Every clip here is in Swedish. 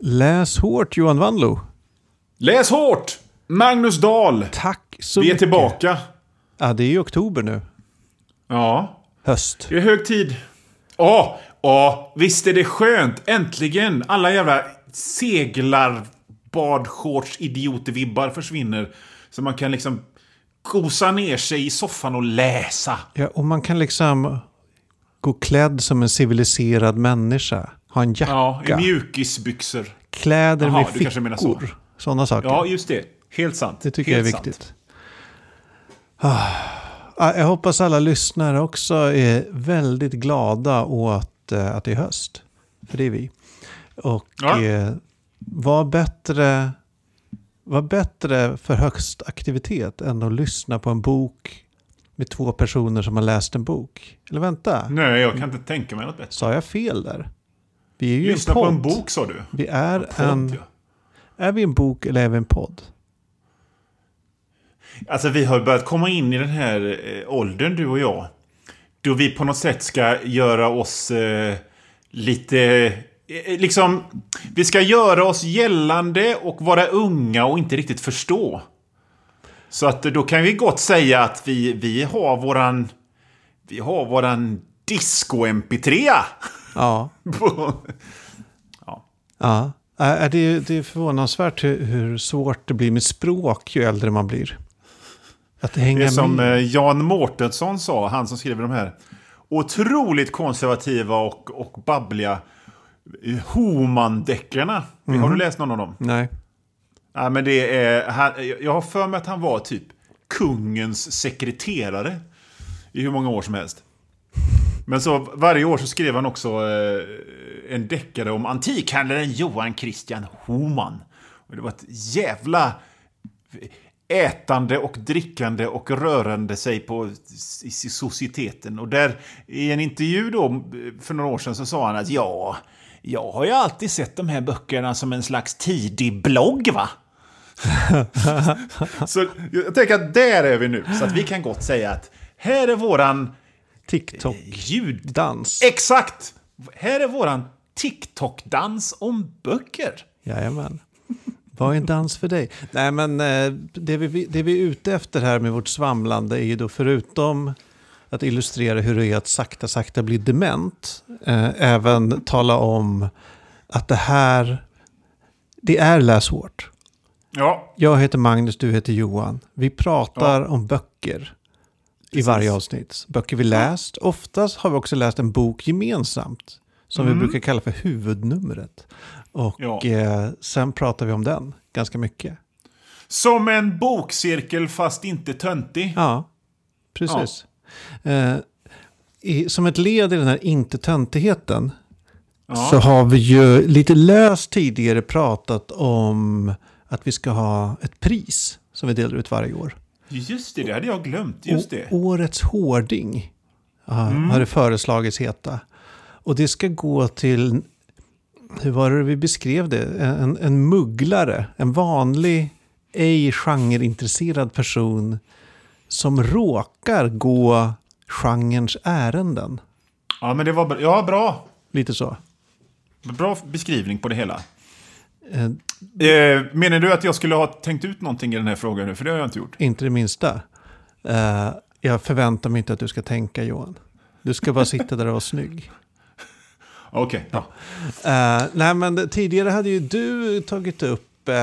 Läs hårt Johan Wanlo. Läs hårt! Magnus Dahl. Tack så Vi är mycket. tillbaka. Ja, det är ju oktober nu. Ja, Höst. det är hög tid. Ja, ja, visst är det skönt. Äntligen. Alla jävla seglar, badshorts, idiotvibbar försvinner. Så man kan liksom gosa ner sig i soffan och läsa. Ja, och man kan liksom gå klädd som en civiliserad människa. Ha en jacka. Ja, i mjukisbyxor. Kläder Jaha, med fickor. Sådana saker. Ja, just det. Helt sant. det tycker Helt jag är sant. viktigt. Ah, jag hoppas alla lyssnare också är väldigt glada åt eh, att det är höst. För det är vi. Och Ja. eh, vad bättre, vad bättre för höstaktivitet än att lyssna på en bok med två personer som har läst en bok. Eller vänta, Nej, jag kan inte tänka mig något bättre. sa jag fel där? Vi är ju Lyssna en podd. på en bok, sa du. Vi är Podd, en... ja. Är vi en bok eller är vi en podd? Alltså vi har börjat komma in i den här eh, åldern, du och jag. Då vi på något sätt ska göra oss eh, lite... Eh, liksom, vi ska göra oss gällande och vara unga och inte riktigt förstå. Så att eh, då kan vi gott säga att vi, vi har våran... Vi har våran disco-mp3. Ja. Ja, Äh, det är, det är förvånansvärt hur, hur svårt det blir med språk ju äldre man blir. Att hänga Det är som med. eh, Jan Mårtensson sa, han som skriver de här otroligt konservativa och, och babbliga eh, Homan-deckarna. Har du läst någon av dem? Nej. Ja, men det är, han, jag har för mig att han var typ kungens sekreterare i hur många år som helst. Men så varje år så skrev han också eh, en deckare om antikhandlaren Johan Christian Homan. Och det var ett jävla ätande och drickande och rörande sig på i, i societeten. Och där i en intervju då för några år sedan så sa han att ja, jag har ju alltid sett de här böckerna som en slags tidig blogg va? så jag tänker att där är vi nu. Så att vi kan gott säga att här är våran TikTok. ljud... Dans. Exakt! Här är våran TikTok-dans om böcker. Jajamän. Vad är en dans för dig? Nej, men eh, det vi, det vi är ute efter här med vårt svamlande är ju då förutom att illustrera hur det är att sakta, sakta bli dement, eh, även tala om att det här, det är läshårt. Ja, Jag heter Magnus, du heter Johan. Vi pratar om böcker i Precis. varje avsnitt. Böcker vi läst. Oftast har vi också läst en bok gemensamt. Som vi brukar kalla för huvudnumret. Och Ja. eh, sen pratar vi om den ganska mycket. som en bokcirkel fast inte töntig. Ja, precis. Eh, i, som ett led i den här inte töntigheten så har vi ju lite löst tidigare pratat om att vi ska ha ett pris som vi delar ut varje år. Just det, det hade jag glömt. Just det. Årets hårding ja, har det föreslagits heta. Och det ska gå till, hur var det vi beskrev det? En, en mugglare, en vanlig, ej genreintresserad person som råkar gå genrens ärenden. Ja, men det var. Ja, bra. Lite så. Bra beskrivning på det hela. Eh, menar du att jag skulle ha tänkt ut någonting i den här frågan nu? För det har jag inte gjort. inte det minsta. Eh, jag förväntar mig inte att du ska tänka Johan. Du ska bara sitta där och vara snygg. Okej. Ja. Eh, nej, men tidigare hade ju du tagit upp... eh,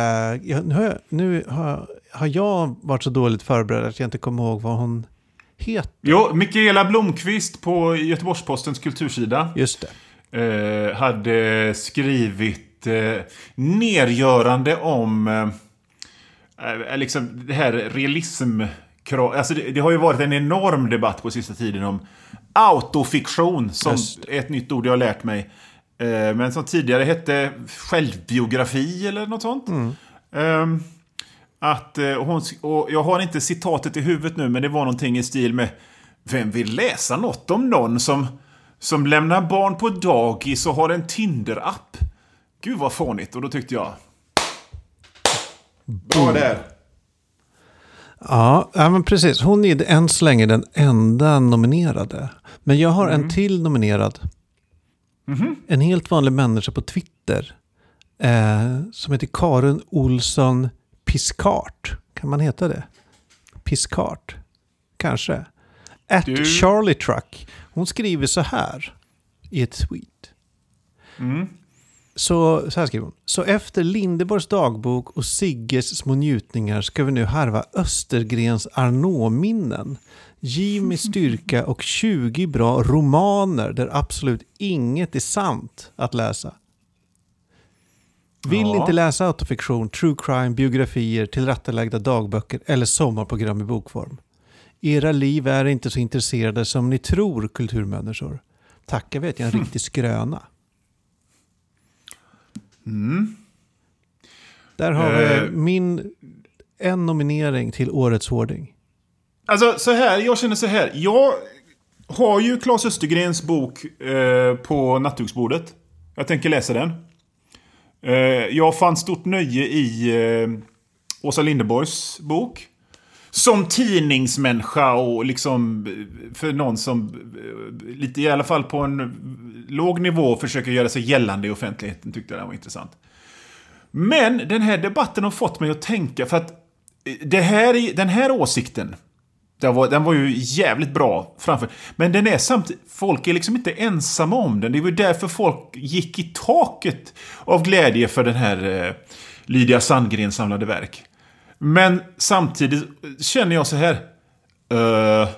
nu har, jag, nu har, har jag varit så dåligt förberedd att jag inte kommer ihåg vad hon heter. Jo, Mikaela Blomqvist på Göteborgs-Postens kultursida Just det. eh, hade skrivit eh, nergörande om eh, eh, liksom det här realism... Alltså det, det har ju varit en enorm debatt på sista tiden om autofiktion, som Just är ett nytt ord jag har lärt mig. Eh, men som tidigare hette självbiografi eller något sånt. Ehm, att, eh, hon, och jag har inte citatet i huvudet nu, men det var någonting i stil med Vem vill läsa något om någon som, som lämnar barn på dagis och har en Tinder-app? Gud vad fånigt. Och då tyckte jag... Bra där. Ja, ja, men precis. Hon är än så länge den enda nominerade. Men jag har en till nominerad. En helt vanlig människa på Twitter. Eh, som heter Karin Olsson Piskart. Kan man heta det? Piskart? Kanske. At Du- Charlie Truck. Hon skriver så här i ett tweet. Mm. Så, så här skriver hon. Så efter Lindeborgs dagbok och Sigges små njutningar ska vi nu harva Östergrens Arnault-minnen. Giv mig styrka och 20 bra romaner där absolut inget är sant att läsa. Vill Ja. inte läsa autofiktion, true crime, biografier, tillrättalagda dagböcker eller sommarprogram i bokform. Era liv är inte så intresserade som ni tror, kulturmänniskor. Tacka vet jag en riktig skröna. Där har Eh. vi min en nominering till Årets Hårding. Alltså så här, jag känner så här. Jag har ju Claes Östergrens bok eh, på nattduksbordet. Jag tänker läsa den. Eh, jag fann stort nöje i eh, Åsa Linderborgs bok. Som tidningsmänniska och liksom för någon som lite i alla fall på en låg nivå försöker göra sig gällande i offentligheten tyckte jag den var intressant. Men den här debatten har fått mig att tänka för att eh, det här, den här åsikten den var, den var ju jävligt bra framför. Men den är samtidigt... Folk är liksom inte ensamma om den. Det var ju därför folk gick i taket av glädje för den här eh, Lydia Sandgren samlade verk. Men samtidigt känner jag så här... Uh,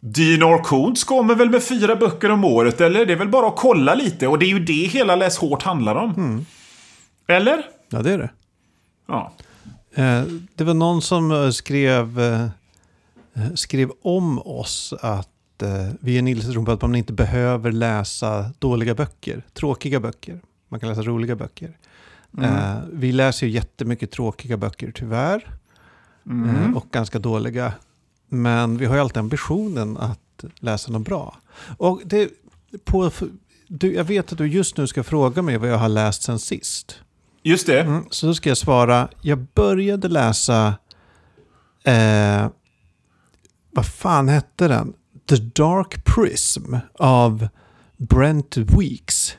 Dinar Kuntz kommer väl med fyra böcker om året, eller? Det är väl bara att kolla lite. Och det är ju det hela Läs hårt handlar om. Eller? Ja, det är det. Ja. Eh, Det var någon som eh, skrev, eh, skrev om oss att eh, vi är en att man inte behöver läsa dåliga böcker, tråkiga böcker. Man kan läsa roliga böcker. Eh, Vi läser ju jättemycket tråkiga böcker tyvärr. Eh, Och ganska dåliga. Men vi har ju alltid ambitionen att läsa något bra. Och det, på, du, jag vet att du just nu ska fråga mig vad jag har läst sen sist. Just det. Mm, så då ska jag svara. Jag började läsa... Eh, vad fan hette den? The Dark Prism av Brent Weeks.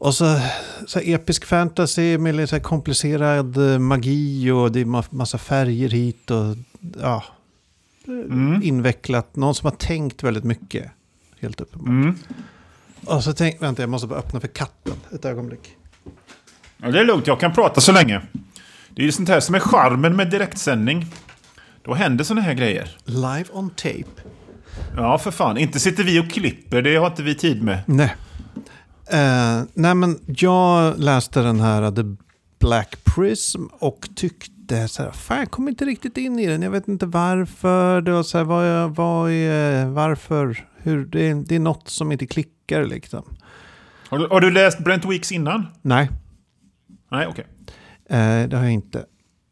Och så, så episk fantasy med lite komplicerad eh, magi och det är ma- massa färger hit och ja, Mm. invecklat. Någon som har tänkt väldigt mycket. Helt uppenbart. Mm. Och så tänk, vänta jag måste bara öppna för katten ett ögonblick. Ja, det är lugnt, jag kan prata så länge. Det är ju sånt här som är charmen med direktsändning. Då händer såna här grejer. Live on tape. Ja, för fan. Inte sitter vi och klipper, det har inte vi tid med. Nej. Eh, nej men jag läste den här The Black Prism och tyckte så här, fan jag kom inte riktigt in i den. Jag vet inte varför. Det var så här, vad, är- vad är, varför, hur, det, är, det är något som inte klickar liksom. Har du, har du läst Brent Weeks innan? Nej, Nej, okej. eh, det har jag inte.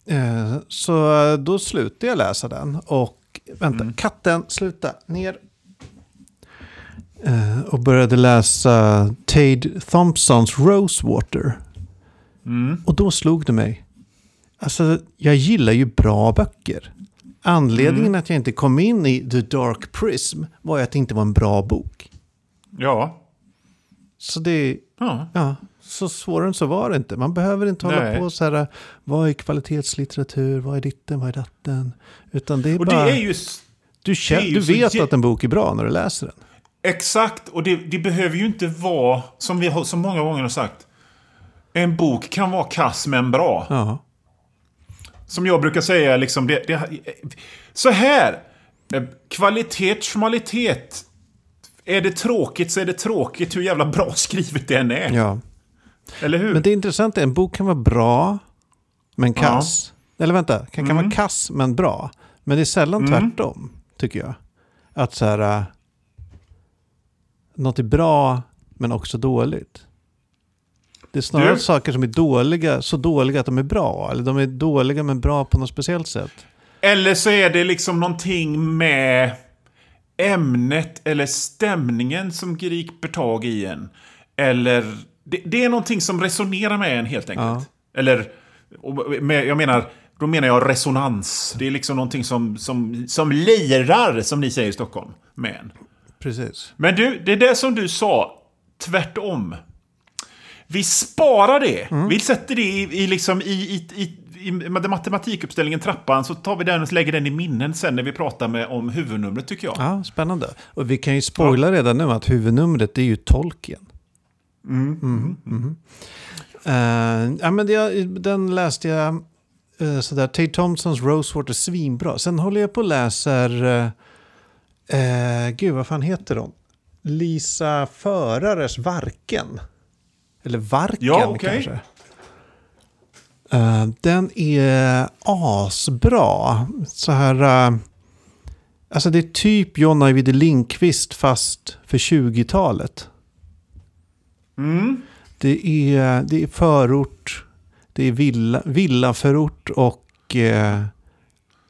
Eh, så eh, då slutade jag läsa den och, vänta, katten, sluta, ner. Eh, och började läsa Tade Thompsons Rosewater. Mm. Och då slog det mig. Alltså, jag gillar ju bra böcker. Anledningen att jag inte kom in i The Dark Prism var ju att det inte var en bra bok. Ja. Så det, ja. ja, så svårare än så var det inte. Man behöver inte hålla Nej. på så här, vad är kvalitetslitteratur, vad är ditten, vad är datten? Utan det är Och bara, det är ju... s- du, känner, du vet att en bok är bra när du läser den. Exakt, och det, det behöver ju inte vara, som vi har så många gånger har sagt, en bok kan vara kass men bra. Ja, Som jag brukar säga, liksom, det, det, så här. eh, Kvalitet, schmalitet. Är det tråkigt så är det tråkigt hur jävla bra skrivet det än är. ja. Eller hur? Men det är en bok kan vara bra, men kass. Eller vänta, kan, kan vara kass men bra. Men det är sällan tvärtom, tycker jag. Att så här, äh, något är bra men också dåligt. Det är snarare Du- saker som är dåliga, så dåliga att de är bra. Eller de är dåliga men bra på något speciellt sätt. Eller så är det liksom någonting med ämnet eller stämningen som griper tag i en. Eller det, det är någonting som resonerar med en helt enkelt. Eller, och med, jag menar, då menar jag resonans. Det är liksom någonting som, som, som lirar, som ni säger i Stockholm, med en. Precis. Men du, det är det som du sa, tvärtom. vi sparar det. Vi sätter det i, i, liksom, i, i, i, i matematikuppställningen trappan, så tar vi den och lägger den i minnen sen när vi pratar med, om huvudnumret tycker jag. Ja, spännande. Och vi kan ju spoila redan nu att huvudnumret är ju Tolkien. Mm. Mhm. Eh, ja, men det, den läste jag uh, sådär. Tate Thompsons Rosewater svinbra. Sen håller jag på och läser, uh, uh, gud vad fan heter hon? Lisa Förares Varken. Eller Varken Ja, okej. kanske. Eh, den är asbra. Så här... eh, alltså det är typ John Ajvide Lindqvist fast för 20-talet. Mm. Det är, det är förort, det är villa, villaförort och eh,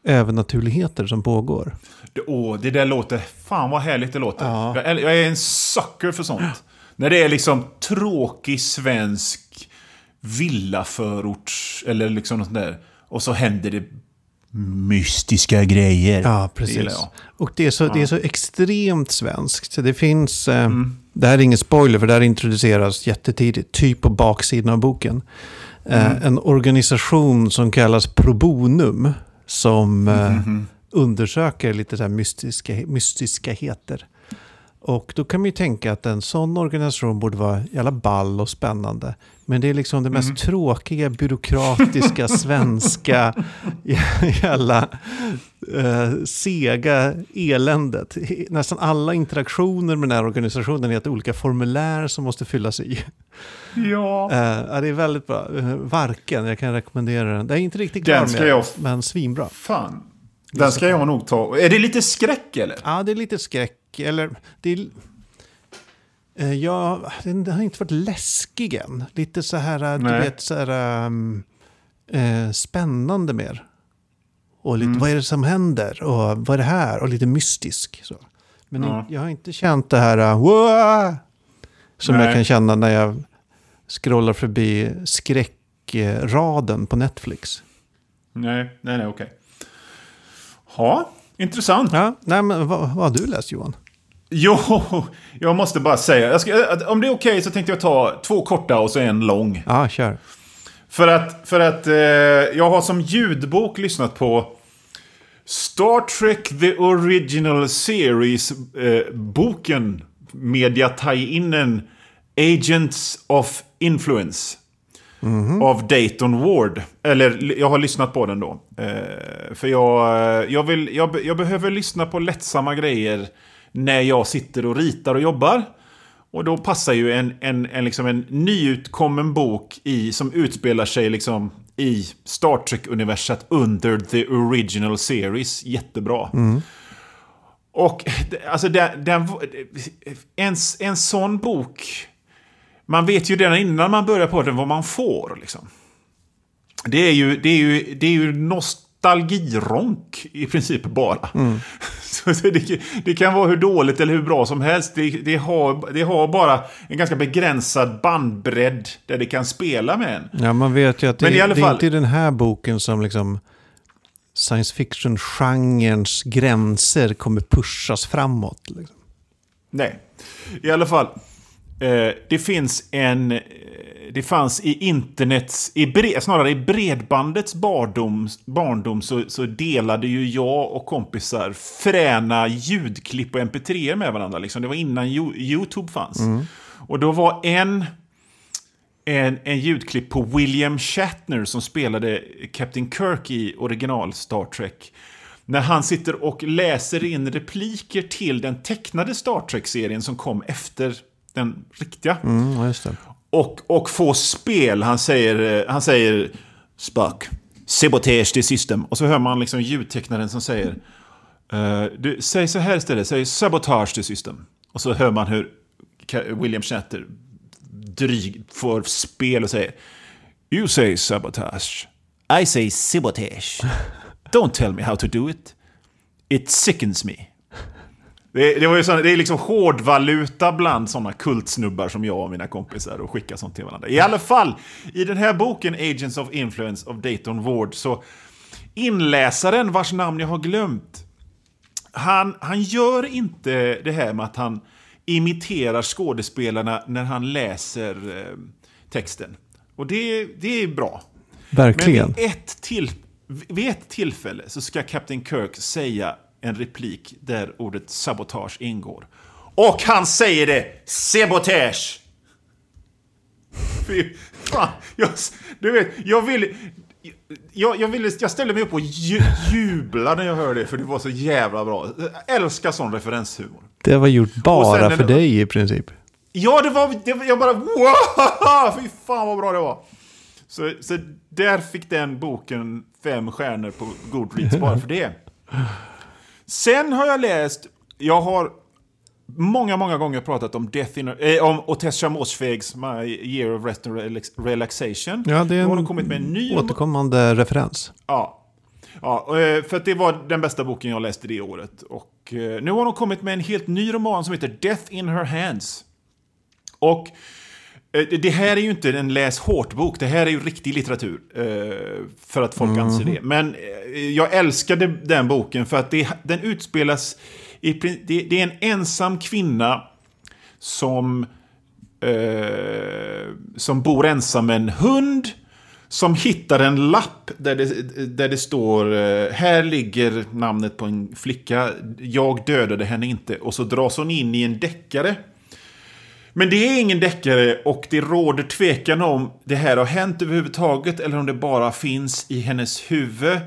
övernaturligheter som pågår. Det, åh, det där låter... Fan vad härligt det låter. Ja. Jag, jag är en sucker för sånt. När det är liksom tråkig svensk villaförort eller liksom något där. Och så händer det mystiska grejer. Ja, Det precis. jag. Och det är, så, det är så extremt svenskt. Det finns, eh, det här är ingen spoiler för det här introduceras jättetidigt, typ på baksidan av boken. Eh, en organisation som kallas Pro Bonum som eh, undersöker lite så här mystiska, mystiska heter. Och då kan man ju tänka att en sån organisation borde vara jävla ball och spännande. Men det är liksom det mest tråkiga, byråkratiska, svenska jävla eh, sega eländet. Nästan alla interaktioner med den här organisationen är att olika formulär som måste fyllas i. Ja. Eh, det är väldigt bra. Eh, Varken, jag kan rekommendera den. Det är inte riktigt klar med, jag- men svinbra. Fan. Den ska jag nog ta. Är det lite skräck eller? Ja, det är lite skräck. Eller, det är, eh, ja, den har inte varit läskig än. Lite så här, eh, du vet, så här, um, eh, spännande mer. Och lite, Mm. vad är det som händer? Och vad är det här? Och lite mystisk. Så. Men Ja. jag har inte känt det här, uh, som Nej. jag kan känna när jag scrollar förbi skräckraden på Netflix. Nej, nej, nej, okej. Ja, intressant. Ja, nej, men vad, vad har du läst Johan? Jo, jag måste bara säga. Ska, att- om det är okej så tänkte jag ta två korta och så en lång. Ja, kör. För att, för att eh, jag har som ljudbok lyssnat på Star Trek The Original Series-boken. media tie-inen Agents of Influence. Av Dayton Ward. Eller jag har lyssnat på den då. Eh, för jag, jag, vill, jag, jag behöver lyssna på lättsamma grejer när jag sitter och ritar och jobbar. Och då passar ju en, en, en, liksom en nyutkommen bok i, som utspelar sig liksom i Star Trek-universat under the original series jättebra. Och det- alltså den, den, en, en sån bok... Man vet ju redan innan man börjar på den vad man får. Liksom. Det är ju, det är ju, det är ju nostalgironk i princip bara. Så så det, det kan vara hur dåligt eller hur bra som helst. Det, det, har, det har bara en ganska begränsad bandbredd där det kan spela med en. Ja, man vet ju att det, Men i alla det är fall- inte den här boken som liksom science fiction-genrens gränser kommer pushas framåt. Liksom. Nej. I alla fall. Eh, det finns en... eh, Det fanns i internets... I bre, snarare i bredbandets barndom, barndom så, så delade ju jag och kompisar fräna ljudklipp och mp3 med varandra. Liksom. Det var innan Yo- YouTube fanns. Och då var en... En, en ljudklipp på William Shatner som spelade Captain Kirk i original Star Trek. När han sitter och läser in repliker till den tecknade Star Trek-serien som kom efter den riktiga. Mm. Och, och få spel. Han säger, han säger Spock, sabotage the system. Och så hör man liksom ljudtecknaren som säger eh, du, Säg så här istället, säg sabotage the system. Och så hör man hur William Shatner dryg får spel och säger You say sabotage. I say sabotage. Don't tell me how to do it. It sickens me. Det, det, var ju såna, det är liksom hårdvaluta bland sådana kultsnubbar som jag och mina kompisar och skickar sånt till varandra. I alla fall, i den här boken Agents of Influence of Dayton Ward så inläsaren vars namn jag har glömt han, han gör inte det här med att han imiterar skådespelarna när han läser eh, texten. Och det, det är bra. Verkligen. Men vid ett, till, vid ett tillfälle så ska Captain Kirk säga en replik där ordet sabotage ingår. Och han säger det! Sabotage! Fy fan, jag, du vet, jag vill... Jag, jag, ville, jag ställde mig upp och ju, jubla när jag hörde det, för det var så jävla bra. Jag älskar sån referenshumor. Det var gjort bara för dig i princip. Ja, det var... Det, jag bara... Wow! Fy fan vad bra det var. Så, så där fick den boken fem stjärnor på Goodreads bara för det. Sen har jag läst... Jag har många, många gånger pratat om Death in eh, om Otesha Moshfeghs My Year of Rest and Relax- Relaxation. Ja, det är har en de kommit med en ny... återkommande referens. Ja. Ja, eh, för det var den bästa boken jag läste det året. Och eh, nu har de kommit med en helt ny roman som heter Death in her hands. Och det här är ju inte en läs hårt-bok, det här är ju riktig litteratur. eh, För att folk anser det. Men eh, jag älskade den boken för att det, den utspelas... I, det, det är en ensam kvinna som, eh, som bor ensam med en hund. Som hittar en lapp där det, där det står eh, Här ligger namnet på en flicka. Jag dödade henne inte. Och så dras hon in i en deckare. Men det är ingen deckare och det råder tvekan om det här har hänt överhuvudtaget eller om det bara finns i hennes huvud.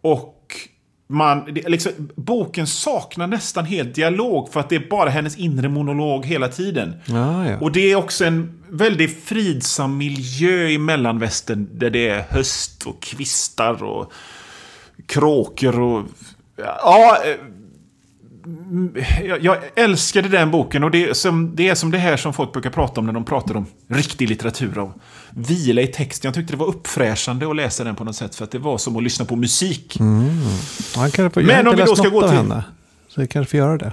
Och man, liksom, boken saknar nästan helt dialog för att det är bara hennes inre monolog hela tiden. Ja, ja. Och det är också en väldigt fridsam miljö i mellanvästern där det är höst och kvistar och kråkor och... Ja, eh, jag, jag älskade den boken och det är, som, det är som det här som folk brukar prata om när de pratar om riktig litteratur. Och vila i texten. Jag tyckte det var uppfräschande att läsa den på något sätt för att det var som att lyssna på musik. Få, jag Men om vi då ska gå till- henne. Så jag kanske får göra det.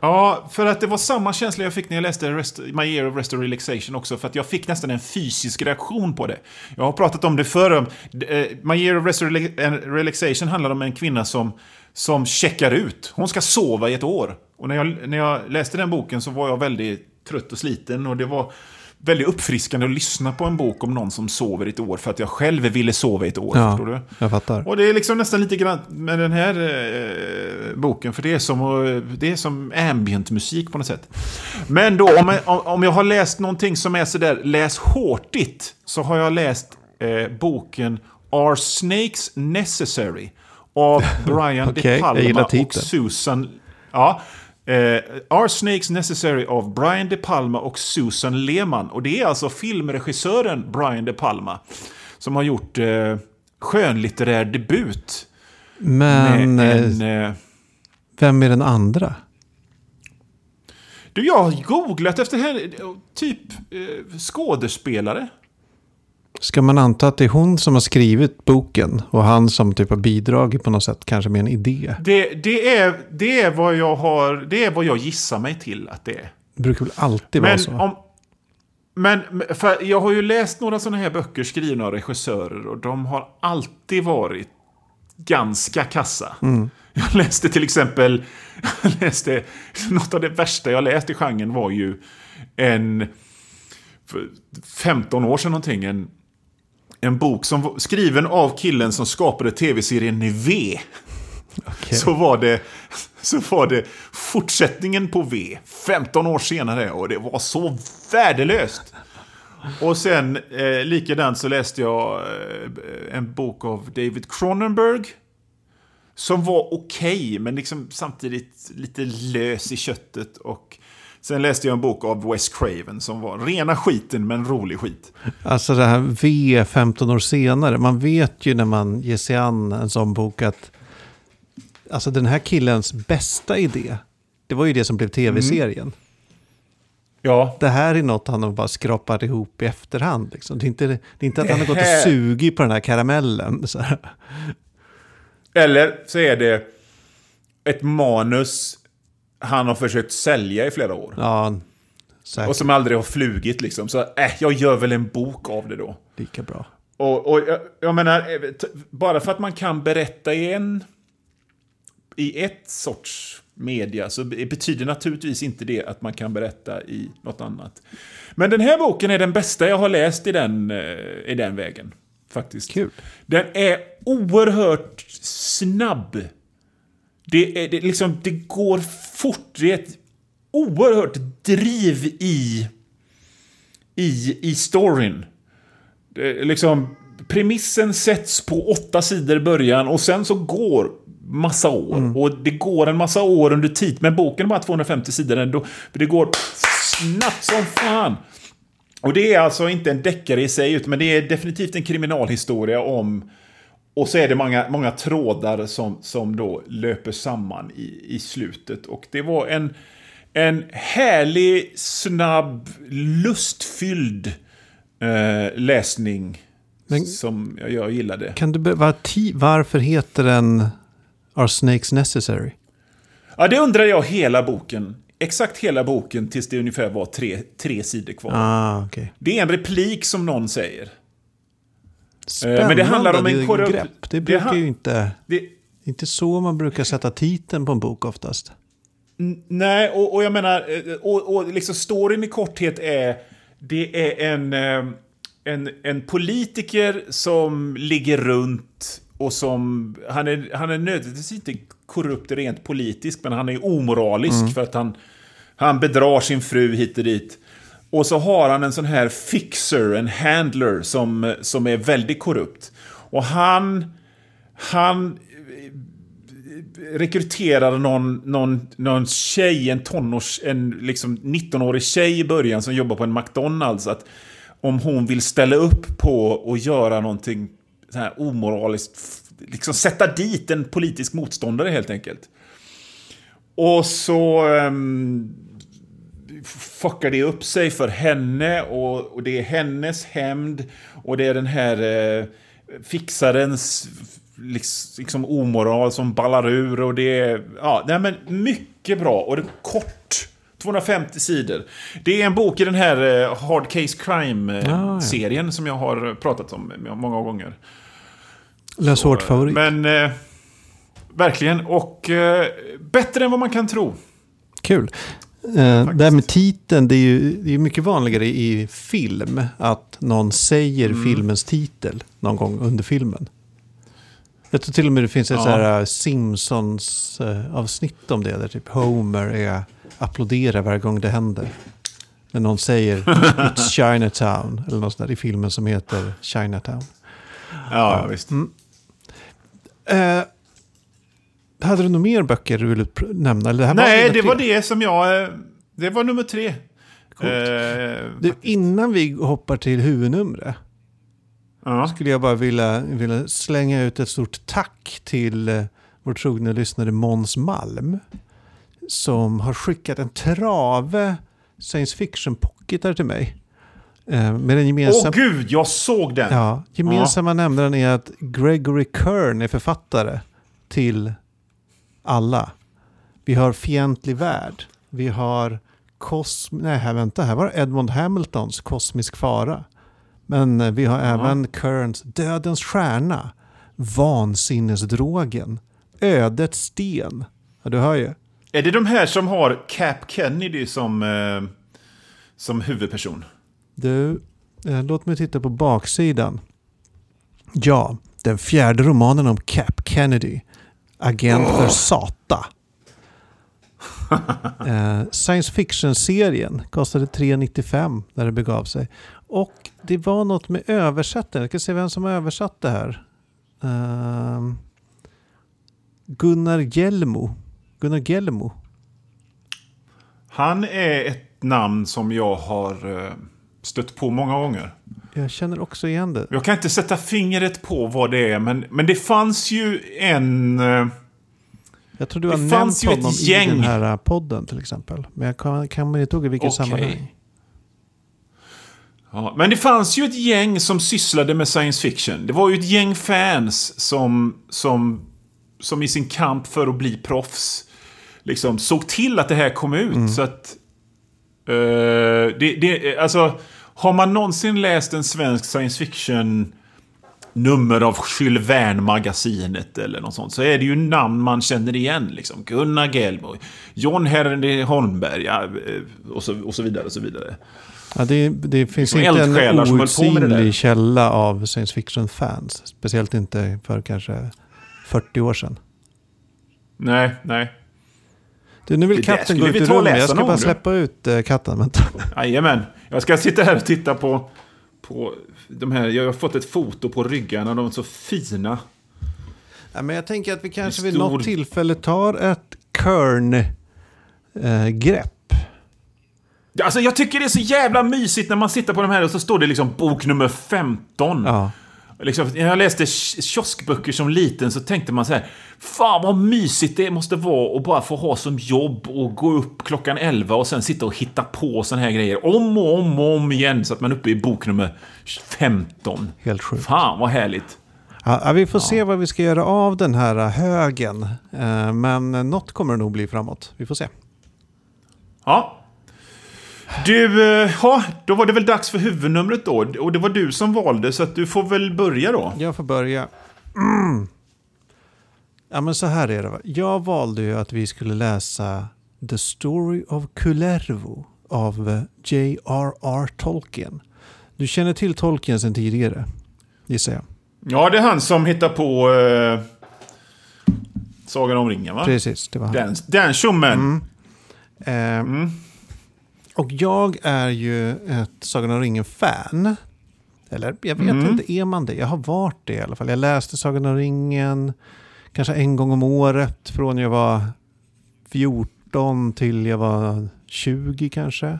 Ja, för att det var samma känsla jag fick när jag läste Rest, My Year of Rest and Relaxation också. För att jag fick nästan en fysisk reaktion på det. Jag har pratat om det förr. om, eh, My Year of Rest and Relaxation handlar om en kvinna som, som checkar ut. Hon ska sova i ett år. Och när jag, när jag läste den boken så var jag väldigt trött och sliten. Och det var väldigt uppfriskande att lyssna på en bok om någon som sover i ett år. För att jag själv ville sova i ett år. Förstår du? Ja, jag fattar. Och det är liksom nästan lite grann med den här eh, boken, för det är som, det är som ambient musik på något sätt. Men då, om jag, om jag har läst någonting som är sådär läs hårtigt, så har jag läst eh, boken Are Snakes Necessary? Av Brian Okej, De Palma och. Susan... Ja, eh, Are Snakes Necessary av Brian De Palma och Susan Lehman. Och det är alltså filmregissören Brian De Palma som har gjort eh, skönlitterär debut. Men en, eh, vem är den andra? du, jag har googlat efter henne, typ eh, skådespelare. Ska man anta att det är hon som har skrivit boken och han som typ har bidragit på något sätt, kanske med en idé? Det, det, är, det, är vad jag har, det är vad jag gissar mig till att det är. Det brukar väl alltid vara Men, så? om, men för jag har ju läst några sådana här böcker skrivna av regissörer och de har alltid varit ganska kassa. Mm. Jag läste till exempel, jag läste, något av det värsta jag läst i genren var ju en, för 15 år sedan någonting, en, en bok som var skriven av killen som skapade tv-serien V. Okej. Så var, det, så var det fortsättningen på V, 15 år senare, och det var så värdelöst. Och sen, eh, likadant så läste jag eh, en bok av David Cronenberg. Som var okej, men liksom samtidigt lite lös i köttet. Och sen läste jag en bok av Wes Craven som var rena skiten, men rolig skit. Alltså det här V 15 år senare. Man vet ju när man ger sig an en sån bok att alltså den här killens bästa idé, det var ju det som blev tv-serien. Ja, Det här är något han har bara skrapat ihop i efterhand. Liksom. Det, är inte, det är inte att han har gått och sugit på den här karamellen. Så här. Eller så är det ett manus han har försökt sälja i flera år. Ja, säkert Och som aldrig har flugit liksom. Så äh, jag gör väl en bok av det då. lika bra. Och, och jag, jag menar, eh, bara för att man kan berätta i en... I ett sorts media så betyder naturligtvis inte det att man kan berätta i något annat. Men den här boken är den bästa jag har läst i den, eh, i den vägen. Faktiskt. Kul. Den är oerhört snabb. Det, är, det, liksom, det går fort. Det är ett oerhört driv i, i, i storyn. Det, liksom, premissen sätts på åtta sidor i början och sen så går massa år. Mm. Och det går en massa år under tid. Men boken är bara 250 sidor ändå. Det går snabbt som fan. Och det är alltså inte en deckare i sig, men det är definitivt en kriminalhistoria om... Och så är det många, många trådar som, som då löper samman i, i slutet. Och det var en, en härlig, snabb, lustfylld eh, läsning men, som jag, jag gillade. Kan du var, varför heter den Are Snakes Necessary? Ja, det undrar jag hela boken. Exakt hela boken tills det ungefär var tre, tre sidor kvar. Ah, okay. Det är en replik som någon säger. Spännande, Men det handlar om en korrupt... grepp. Det brukar det ju inte... Det, inte så man brukar sätta titeln på en bok oftast. Nej, och, och jag menar, eh, och, och liksom storyn i korthet är... Det är en, eh, en, en politiker som ligger runt och som... Han är, han är nödvändigtvis inte korrupt rent politiskt, men han är omoralisk mm. för att han, han bedrar sin fru hit och dit. Och så har han en sån här fixer, en handler, som, som är väldigt korrupt. Och han... Han eh, rekryterade någon, någon, någon tjej, en tonårs, en liksom 19-årig tjej i början som jobbar på en McDonalds. Att om hon vill ställa upp på och göra någonting så här omoraliskt, liksom sätta dit en politisk motståndare helt enkelt. Och så um, fuckar det upp sig för henne och, och det är hennes hämnd och det är den här uh, fixarens liksom omoral som ballar ur och det är... Ja, nej men mycket bra och det är kort. 250 sidor. Det är en bok i den här uh, Hard Case Crime-serien ah, ja. som jag har pratat om många gånger. Läsårt favorit. Men eh, verkligen. Och eh, bättre än vad man kan tro. Kul. Eh, det här med titeln, det är ju det är mycket vanligare i film. Att någon säger mm. filmens titel någon gång under filmen. Jag tror till och med det finns ett ja. Eh, Simpsons-avsnitt om det. Där typ Homer är, applåderar varje gång det händer. När någon säger It's Chinatown. Eller något sånt där i filmen som heter Chinatown. Ja, ja visst. Mm. Eh, hade du några mer böcker du ville nämna? Eller det här Nej, var det var det som jag... Eh, det var nummer tre. Eh, du, innan vi hoppar till huvudnumret. Ja. Skulle jag bara vilja, vilja slänga ut ett stort tack till eh, vår trogna lyssnare Måns Malm. Som har skickat en trave science fiction pocketar till mig. Eh, med den gemensamma... Åh gud, jag såg den! Ja, gemensamma ja. nämnaren är att Gregory Kern är författare till alla. Vi har Fientlig värld. Vi har Kosm... Nej, här, vänta, här var Edmond Hamiltons Kosmisk fara. Men eh, vi har ja. även Kerns Dödens stjärna. Vansinnesdrogen. Ödets sten. Ja, du hör ju. Är det de här som har Cap Kennedy som, eh, som huvudperson? Du, eh, låt mig titta på baksidan. Ja, den fjärde romanen om Cap Kennedy. Agent för SATA. eh, science fiction-serien kostade 3,95 när det begav sig. Och det var något med översättningen. Jag ska se vem som har översatt det här. Uh, Gunnar Gelmo. Gunnar Gelmo. Han är ett namn som jag har uh, stött på många gånger. Jag känner också igen det. Jag kan inte sätta fingret på vad det är, men, men det fanns ju en... Uh, jag tror du har nämnt honom i den här podden till exempel. Men jag kan, kan inte ihåg i vilket okay. sammanhang. Ja, men det fanns ju ett gäng som sysslade med science fiction. Det var ju ett gäng fans som, som, som i sin kamp för att bli proffs liksom såg till att det här kom ut. Mm. Så att... Uh, det, det, alltså, har man någonsin läst en svensk science fiction nummer av Jules Verne-magasinet eller något sånt. Så är det ju namn man känner igen. Liksom. Gunnar Gelmo, John Henry Holmberg ja, eh, och, så, och så vidare. Och så vidare. Ja, det, det finns Liksom inte en outsinlig källa av science fiction-fans. Speciellt inte för kanske 40 år sedan. Nej, nej. Du, nu vill katten gå ut och rummet. Jag ska bara släppa ut eh, katten. Vänta. Jajamän. Jag ska sitta här och titta på, på de här. Jag har fått ett foto på ryggarna. De är så fina. Ja, men jag tänker att vi kanske är vid stor- något tillfälle tar ett Kern-grepp. Alltså jag tycker det är så jävla mysigt när man sitter på de här och så står det liksom bok nummer 15. ja. Liksom, när jag läste ki- kioskböcker som liten så tänkte man så här. Fan vad mysigt det måste vara att bara få ha som jobb och gå upp klockan 11 och sen sitta och hitta på såna här grejer om och om och om igen så att man är uppe i bok nummer 15. Helt sjukt. Fan vad härligt. Ja, ja, vi får se vad vi ska göra av den här högen. Eh, Men något kommer det nog bli framåt. Vi får se. Ja. Du, eh, ja, då var det väl dags för huvudnumret då. Och det var du som valde så att du får väl börja då. Jag får börja. Mm. Ja, men så här är det. va. Jag valde ju att vi skulle läsa The Story of Kullervo av eh, J.R.R. Tolkien. Du känner till Tolkien sedan tidigare, gissar jag. Ja, det är han som hittar på eh, Sagan om ringen va? Precis, det var han. Den, den tjommen. Eh, Och jag är ju ett Sagan om ringen-fan. Eller jag vet inte, är man det? Jag har varit det i alla fall. Jag läste Sagan om ringen kanske en gång om året från jag var 14 till jag var 20 kanske.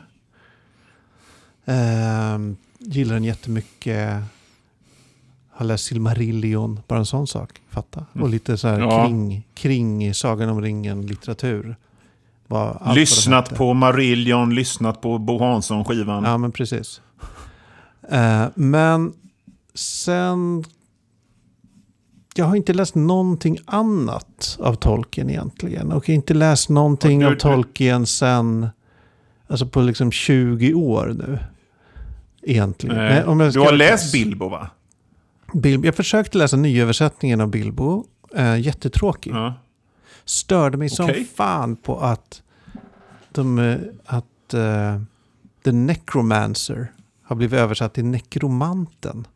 Eh, gillar den jättemycket. Har läst Silmarillion, bara en sån sak. Fatta. Och lite så här Ja. kring, kring Sagan om ringen-litteratur. Vad allt Lyssnat på Marillion, lyssnat på Bo Hansson-skivan. Ja, men precis. Eh, men sen... Jag har inte läst någonting annat av Tolkien egentligen. Och inte läst någonting du- av Tolkien sen... Alltså på liksom 20 år nu. Egentligen. Nej, Men om jag du har läst Bilbo va? Bil- Jag försökte läsa nyöversättningen av Bilbo. Eh, jättetråkig. Ja. Störde mig som Okej. fan på att, de, eh, att eh, The Necromancer har blivit översatt till nekromanten.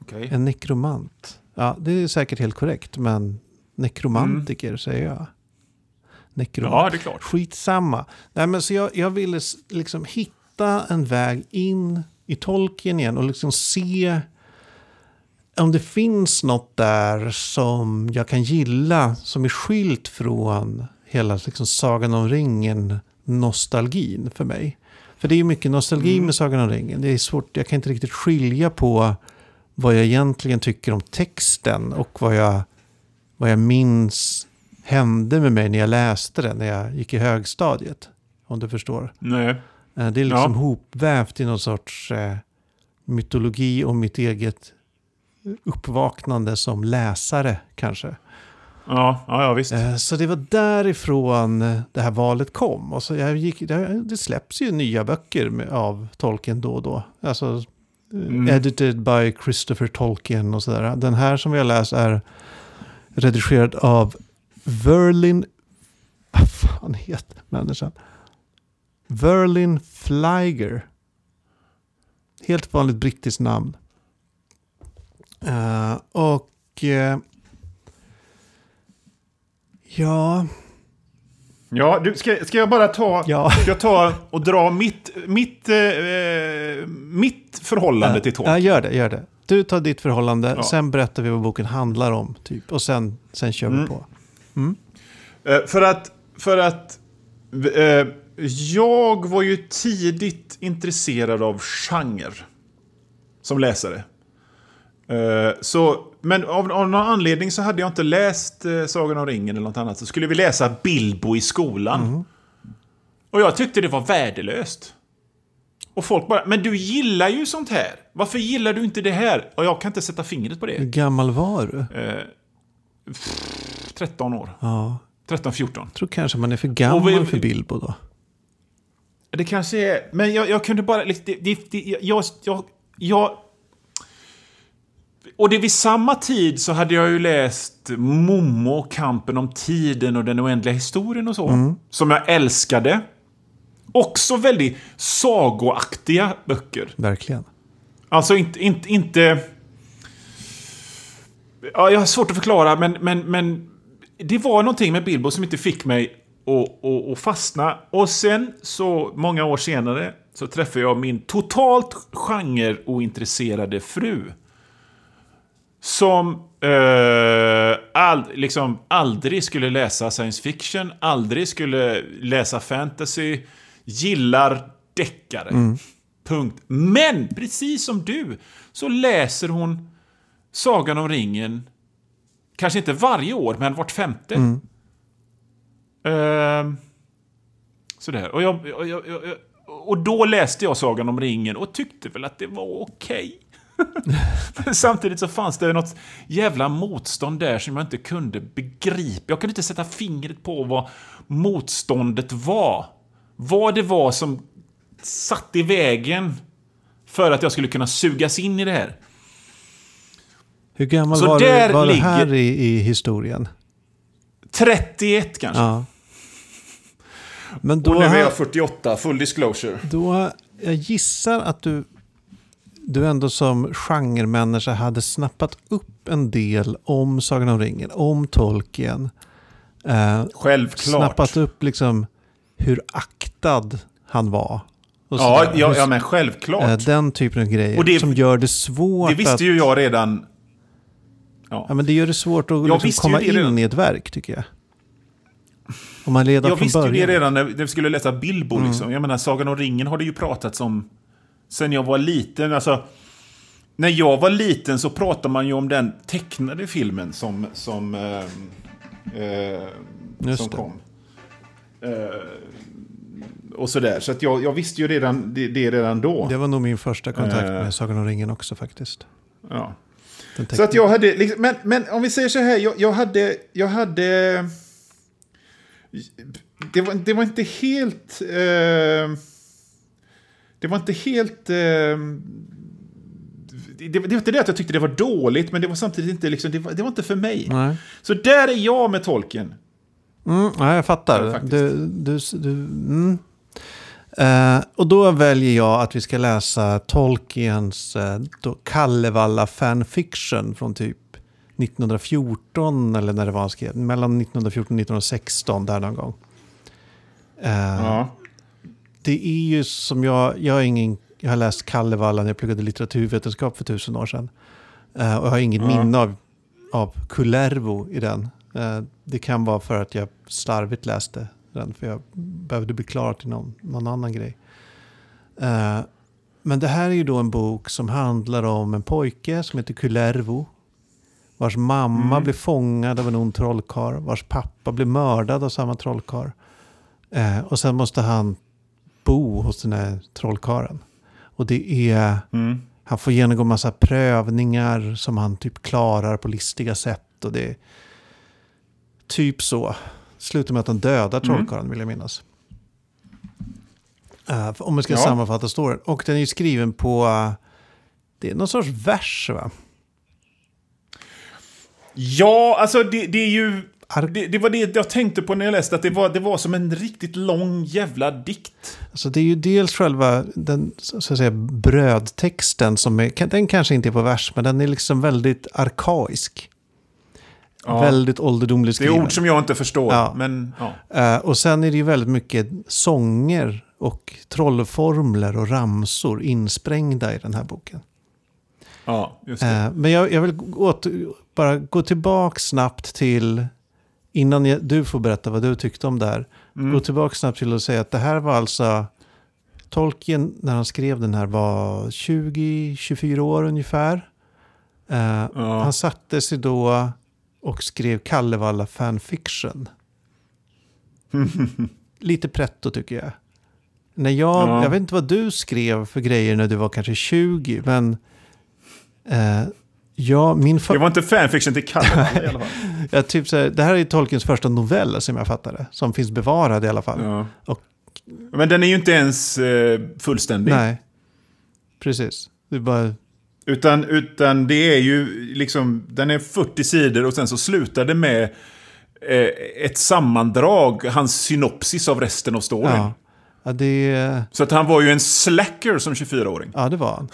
Okej. En nekromant. Ja, det är säkert helt korrekt, men nekromantiker säger jag. Nekromant. Ja, det är klart. Skitsamma. Nej, men så jag, jag ville liksom hitta en väg in i Tolkien igen och liksom se om det finns något där som jag kan gilla som är skilt från hela liksom Sagan om ringen-nostalgin för mig. För det är ju mycket nostalgi med Sagan om ringen. Det är svårt, jag kan inte riktigt skilja på vad jag egentligen tycker om texten och vad jag, vad jag minns hände med mig när jag läste den när jag gick i högstadiet. Om du förstår. Nej. Eh, Det är liksom Ja. hopvävt i någon sorts eh, mytologi om mitt eget uppvaknande som läsare kanske. Ja, ja, visst. Eh, Så det var därifrån eh, det här valet kom. Och så jag gick, det släpps ju nya böcker av Tolkien då och då. Alltså eh, Mm. edited by Christopher Tolkien och sådär. Den här som vi har läst är redigerad av Verlin... Vad fan heter människan? Verlin Flyger. Helt vanligt brittiskt namn. Eh, och... eh, ja, Ja, du, ska, ska jag bara ta, Ja. ska jag ta och dra mitt, mitt, eh, mitt förhållande till Ja, Tolkien? gör det, gör det. Du tar ditt förhållande, Ja. sen berättar vi vad boken handlar om. Typ. Och sen, sen kör vi Mm. på. Eh, för att, för att eh, jag var ju tidigt intresserad av genre som läsare. Eh, så, men av, av någon anledning så hade jag inte läst eh, Sagan om ringen eller något annat. Så skulle vi läsa Bilbo i skolan. Och jag tyckte det var värdelöst. Och folk bara, men du gillar ju sånt här. Varför gillar du inte det här? Och jag kan inte sätta fingret på Hur det. gammal var du? Eh, 13 år. Ja, 13-14. jag tror kanske man är för gammal vi- för Bilbo då. Det kanske är... Men jag, jag kunde bara... liksom, Det, det, det, jag, jag, jag, och det vid samma tid så hade jag ju läst Momo, Kampen om tiden och den oändliga historien och så. Som jag älskade. Också väldigt sagoaktiga böcker. Verkligen. Alltså inte... inte, inte ja, jag har svårt att förklara, men, men, men det var någonting med Bilbo som inte fick mig att, att, att fastna. Och sen, så många år senare, så träffade jag min totalt genre-ointresserade fru. Som eh, all, liksom aldrig skulle läsa science fiction, aldrig skulle läsa fantasy, gillar deckare. Punkt. Men precis som du så läser hon Sagan om ringen, kanske inte varje år, men vart femte. Ehm, sådär. Och, jag, jag, jag, och då läste jag Sagan om ringen och tyckte väl att det var okej. Men Samtidigt så fanns det något jävla motstånd där som jag inte kunde begripa. Jag kunde inte sätta fingret på vad motståndet var. Vad det var som satt i vägen för att jag skulle kunna sugas in i det här. Hur gammal Så var, där du, var ligger- du här i, i historien? 31 kanske. Ja. Men då, Och nu är jag 48, full disclosure. då, jag gissar att du, du ändå som genremänniska hade snappat upp en del om Sagan om ringen, om Tolkien. Eh, Självklart. snappat upp liksom hur aktad han var. Ja, ja, ja, men självklart. eh, den typen av grejer Och det- som gör det svårt det visste att... ju jag redan. Ja, men det gör det svårt att liksom ju komma in redan. i ett verk, tycker jag. Om man redan Jag från visste ju början. det redan när vi skulle läsa Bilbo. Liksom. Jag menar, Sagan om ringen har det ju pratats om sen jag var liten. Alltså, när jag var liten så pratade man ju om den tecknade filmen som, som, eh, eh, som kom. Eh, och sådär. Så att jag, jag visste ju redan det, det redan då. Det var nog min första kontakt Eh. med Sagan om ringen också faktiskt. Ja. Så att jag hade, liksom, men, men om vi säger så här, jag, jag hade, jag hade, det var, det var inte helt, eh, det var inte helt, eh, det, det var inte det att jag tyckte det var dåligt, men det var samtidigt inte, liksom, det, var, det var inte för mig. Nej. Så där är jag med tolken. Mm, ja, jag fattar. Ja, faktiskt. du, du, du, mm. Eh, och då väljer jag att vi ska läsa Tolkiens uh, Kallevalla fanfiction från typ 1914 eller när det var han skrev. Mellan 1914 och 1916 där någon gång. Eh, Ja. Det är ju som jag, jag, är ingen, jag har läst Kalevala när jag pluggade litteraturvetenskap för tusen år sedan. Eh, och jag har inget Ja. minne av, av Kullervo i den. Eh, det kan vara för att jag slarvigt läste den, för jag behövde bli klar till någon, någon annan grej. Eh, men det här är ju då en bok som handlar om en pojke som heter Kullervo. Vars mamma Mm. blir fångad av en ond trollkarl. Vars pappa blir mördad av samma trollkarl. Eh, och sen måste han bo hos den här trollkarlen. Och det är... Mm. Han får genomgå massa prövningar som han typ klarar på listiga sätt. Och det är typ så. Slutar med att han dödar Mm. trollkarlen vill jag minnas. För- om man ska Ja. sammanfatta storyn. Och den är ju skriven på... eh, det är någon sorts vers va? Ja, alltså det, det är ju... Det, det var det jag tänkte på när jag läste, att det var, det var som en riktigt lång jävla dikt. Alltså det är ju dels själva den så att säga, brödtexten som är, den kanske inte är på vers, men den är liksom väldigt arkaisk. Ja. Väldigt ålderdomlig Det är skriven. ord som jag inte förstår, Ja. men ja. Eh, och sen är det ju väldigt mycket sånger och trollformler och ramsor insprängda i den här boken. ja just det. Eh, men jag, jag vill åter, bara gå tillbaka snabbt till, innan du får berätta vad du tyckte om det här. Mm. Gå tillbaka snabbt till att säga att det här var alltså, Tolkien när han skrev den här var 20-24 år ungefär. Eh, Ja. Han satte sig då och skrev Kallevalla fanfiction. Lite pretto tycker jag. När jag, Ja. jag vet inte vad du skrev för grejer när du var kanske 20, men eh, ja, min Det var inte fanfiction till Kalle i alla fall. jag typ så här, det här är Tolkiens första novell som jag fattade, som finns bevarad i alla fall. Ja. Och- Men den är ju inte ens eh, fullständig. Nej, precis. Det bara Utan, utan det är ju liksom, den är 40 sidor och sen så slutar det med eh, ett sammandrag, hans synopsis av resten av storyn. Ja. Ja, det, Så att han var ju en slacker som 24-åring. ja, det var han.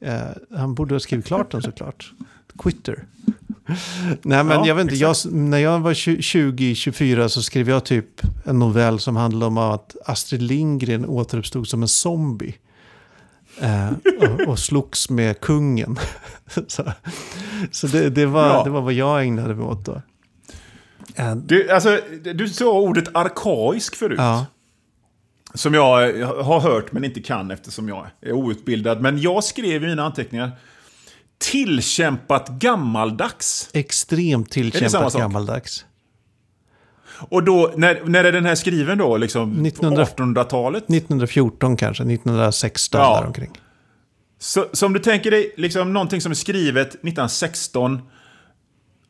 Eh, han borde ha skrivit klart den såklart. Quitter. Nej, men Ja, jag vet inte. Jag, när jag var 20-24 så skrev jag typ en novell som handlade om att Astrid Lindgren återuppstod som en zombie. Eh, och, och slogs med kungen. så så det, det, var, Ja. det var vad jag ägnade mig åt då. Eh, Du, alltså, du sa ordet arkaisk förut. ja, Som jag har hört men inte kan eftersom jag är outbildad. Men jag skrev i mina anteckningar tillkämpat gammaldags. extremt tillkämpat gammaldags. Och då, när, när är den här skriven då? Liksom 1900 1800-talet? 1914 kanske, 1916 Ja. däromkring. Så, så om du tänker dig liksom någonting som är skrivet 1916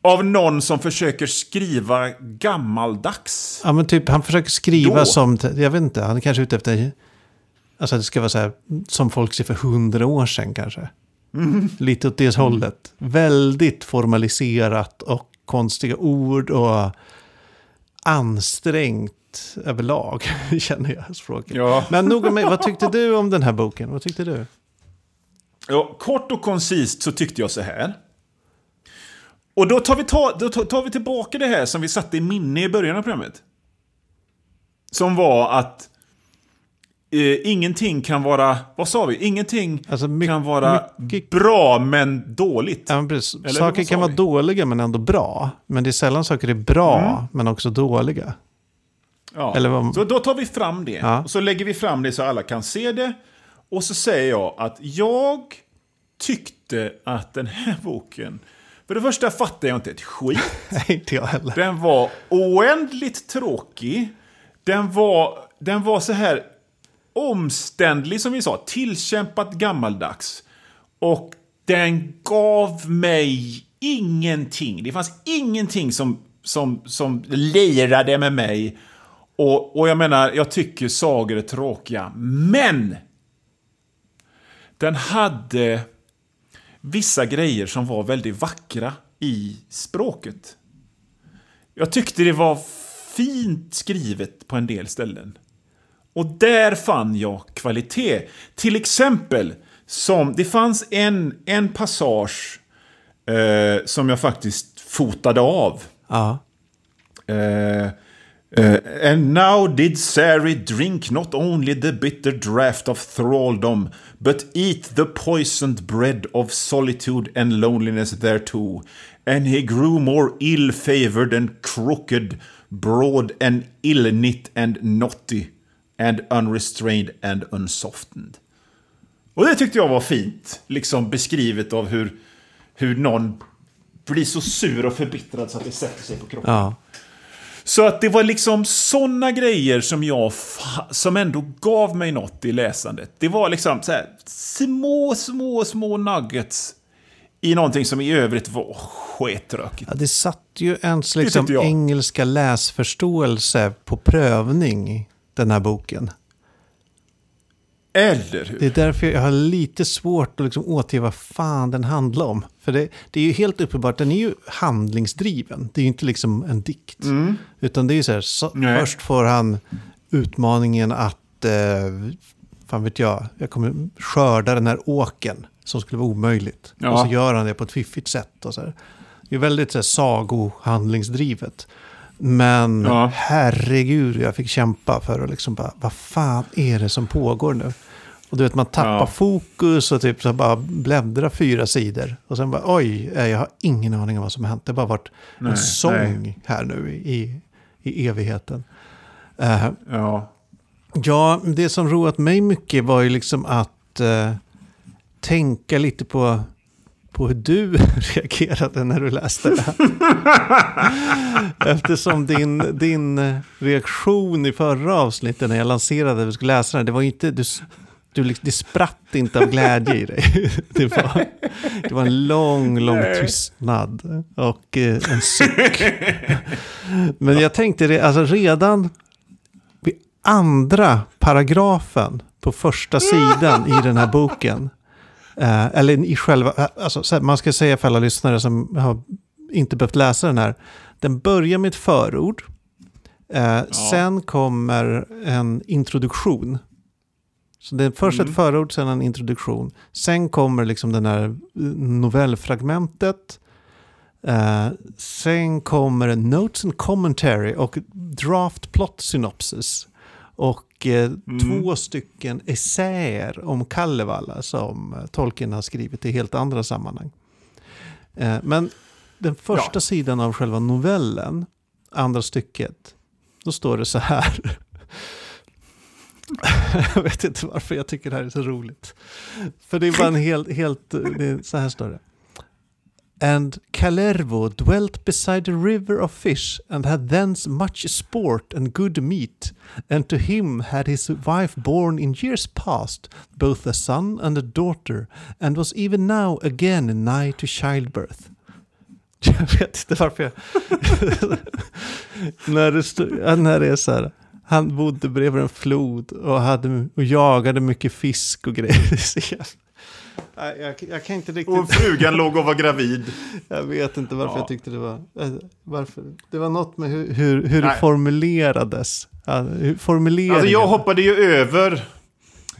av någon som försöker skriva gammaldags. Ja, men typ han försöker skriva Då? som, jag vet inte, han är kanske ute efter, alltså det ska vara så här, som folk ser för hundra år sedan kanske. Mm. Lite åt det hållet. Väldigt formaliserat och konstiga ord och ansträngt överlag, känner jag språket. Ja. Men nog om mig, vad tyckte du om den här boken? Vad tyckte du? Ja, kort och koncist så tyckte jag så här. Och då tar, vi ta, då tar vi tillbaka det här som vi satte i minne i början av programmet. Som var att eh, ingenting kan vara, vad sa vi? Ingenting Alltså, kan vara bra men dåligt. Ja, men saker kan vara vi? dåliga men ändå bra. Men det är sällan saker är bra men också dåliga. Ja. Eller vad- Så då tar vi fram det. Ja. Och så lägger vi fram det så alla kan se det. Och så säger jag att jag tyckte att den här boken... För det första fattar jag inte ett skit. Nej, inte jag heller. Den var oändligt tråkig. Den var, den var så här omständlig som vi sa. Tillkämpat gammaldags. Och den gav mig ingenting. Det fanns ingenting som, som, som lirade med mig. Och, och jag menar, jag tycker sagor är tråkiga. Men! Den hade vissa grejer som var väldigt vackra i språket. Jag tyckte det var fint skrivet på en del ställen. Och där fann jag kvalitet. Till exempel, som det fanns en, en passage eh, som jag faktiskt fotade av. Ja. Uh, uh, and now did Sari drink not only the bitter draught of thraldom, but eat the poisoned bread of solitude and loneliness thereto. And he grew more ill favored and crooked, broad and ill knit and knotty, and unrestrained and unsoftened. Och det tyckte jag var fint, liksom beskrivet av hur, hur någon blir så sur och förbittrad så att det sätter sig på kroppen. ja. Så att det var liksom såna grejer som jag som ändå gav mig något i läsandet. Det var liksom så här, små, små, små nuggets i någonting som i övrigt var skittråkigt. Ja, det satt ju ens liksom engelska läsförståelse på prövning, den här boken. Eller hur? Det är därför jag har lite svårt att liksom återge vad fan den handlar om. För det, det är ju helt uppenbart, den är ju handlingsdriven. Det är ju inte liksom en dikt. Utan det är ju så här, så, först får han utmaningen att, eh, fan vet jag, jag kommer skörda den här åken som skulle vara omöjligt. Ja. Och så gör han det på ett fiffigt sätt. Och så här. Det är väldigt så här, sagohandlingsdrivet. Men Ja. herregud, jag fick kämpa för att liksom bara, vad fan är det som pågår nu? Och du vet, man tappar Ja. fokus och typ så bara bläddra fyra sidor. Och sen bara, oj, jag har ingen aning om vad som har hänt. Det har bara varit Nej, en sång nej. här nu i, i evigheten. Eh, Ja. Ja, det som roat mig mycket var ju liksom att eh, tänka lite på, på hur du reagerade när du läste det. Eftersom din, din reaktion i förra avsnittet när jag lanserade att vi skulle läsa den, det var inte, du, du, det spratt inte av glädje i dig. Det var, det var en lång, lång tystnad och eh, en suck. Men jag tänkte det, alltså redan vid andra paragrafen på första sidan i den här boken Eh, eller i själva, eh, alltså, man ska säga för alla lyssnare som har inte behövt läsa den här. Den börjar med ett förord. Eh, Sen kommer en introduktion. Så det är först ett förord, sen en introduktion. Sen kommer liksom den här eh, novellfragmentet. Eh, sen kommer Notes and Commentary och Draft Plot Synopsis. Och eh, två stycken essäer om Kalevala som eh, Tolkien har skrivit i helt andra sammanhang. Eh, men den första Ja. sidan av själva novellen, andra stycket, då står det så här. jag vet inte varför jag tycker det här är så roligt. För det är bara en helt, helt så här står det. And Kalervo dwelt beside a river of fish and had thence much sport and good meat. And to him had his wife born in years past both a son and a daughter, and was even now again nigh to childbirth. Jag vet inte varför jag... när, det stod, när det är så här. Han bodde bredvid en flod och, hade, och jagade mycket fisk och grejer. Nej, jag, jag kan inte riktigt... Och frugan låg och var gravid. Jag vet inte varför Ja. jag tyckte det var... eh, Varför? Det var något med hur, hur, hur det formulerades. Hur formuleringen. Alltså jag hoppade ju över...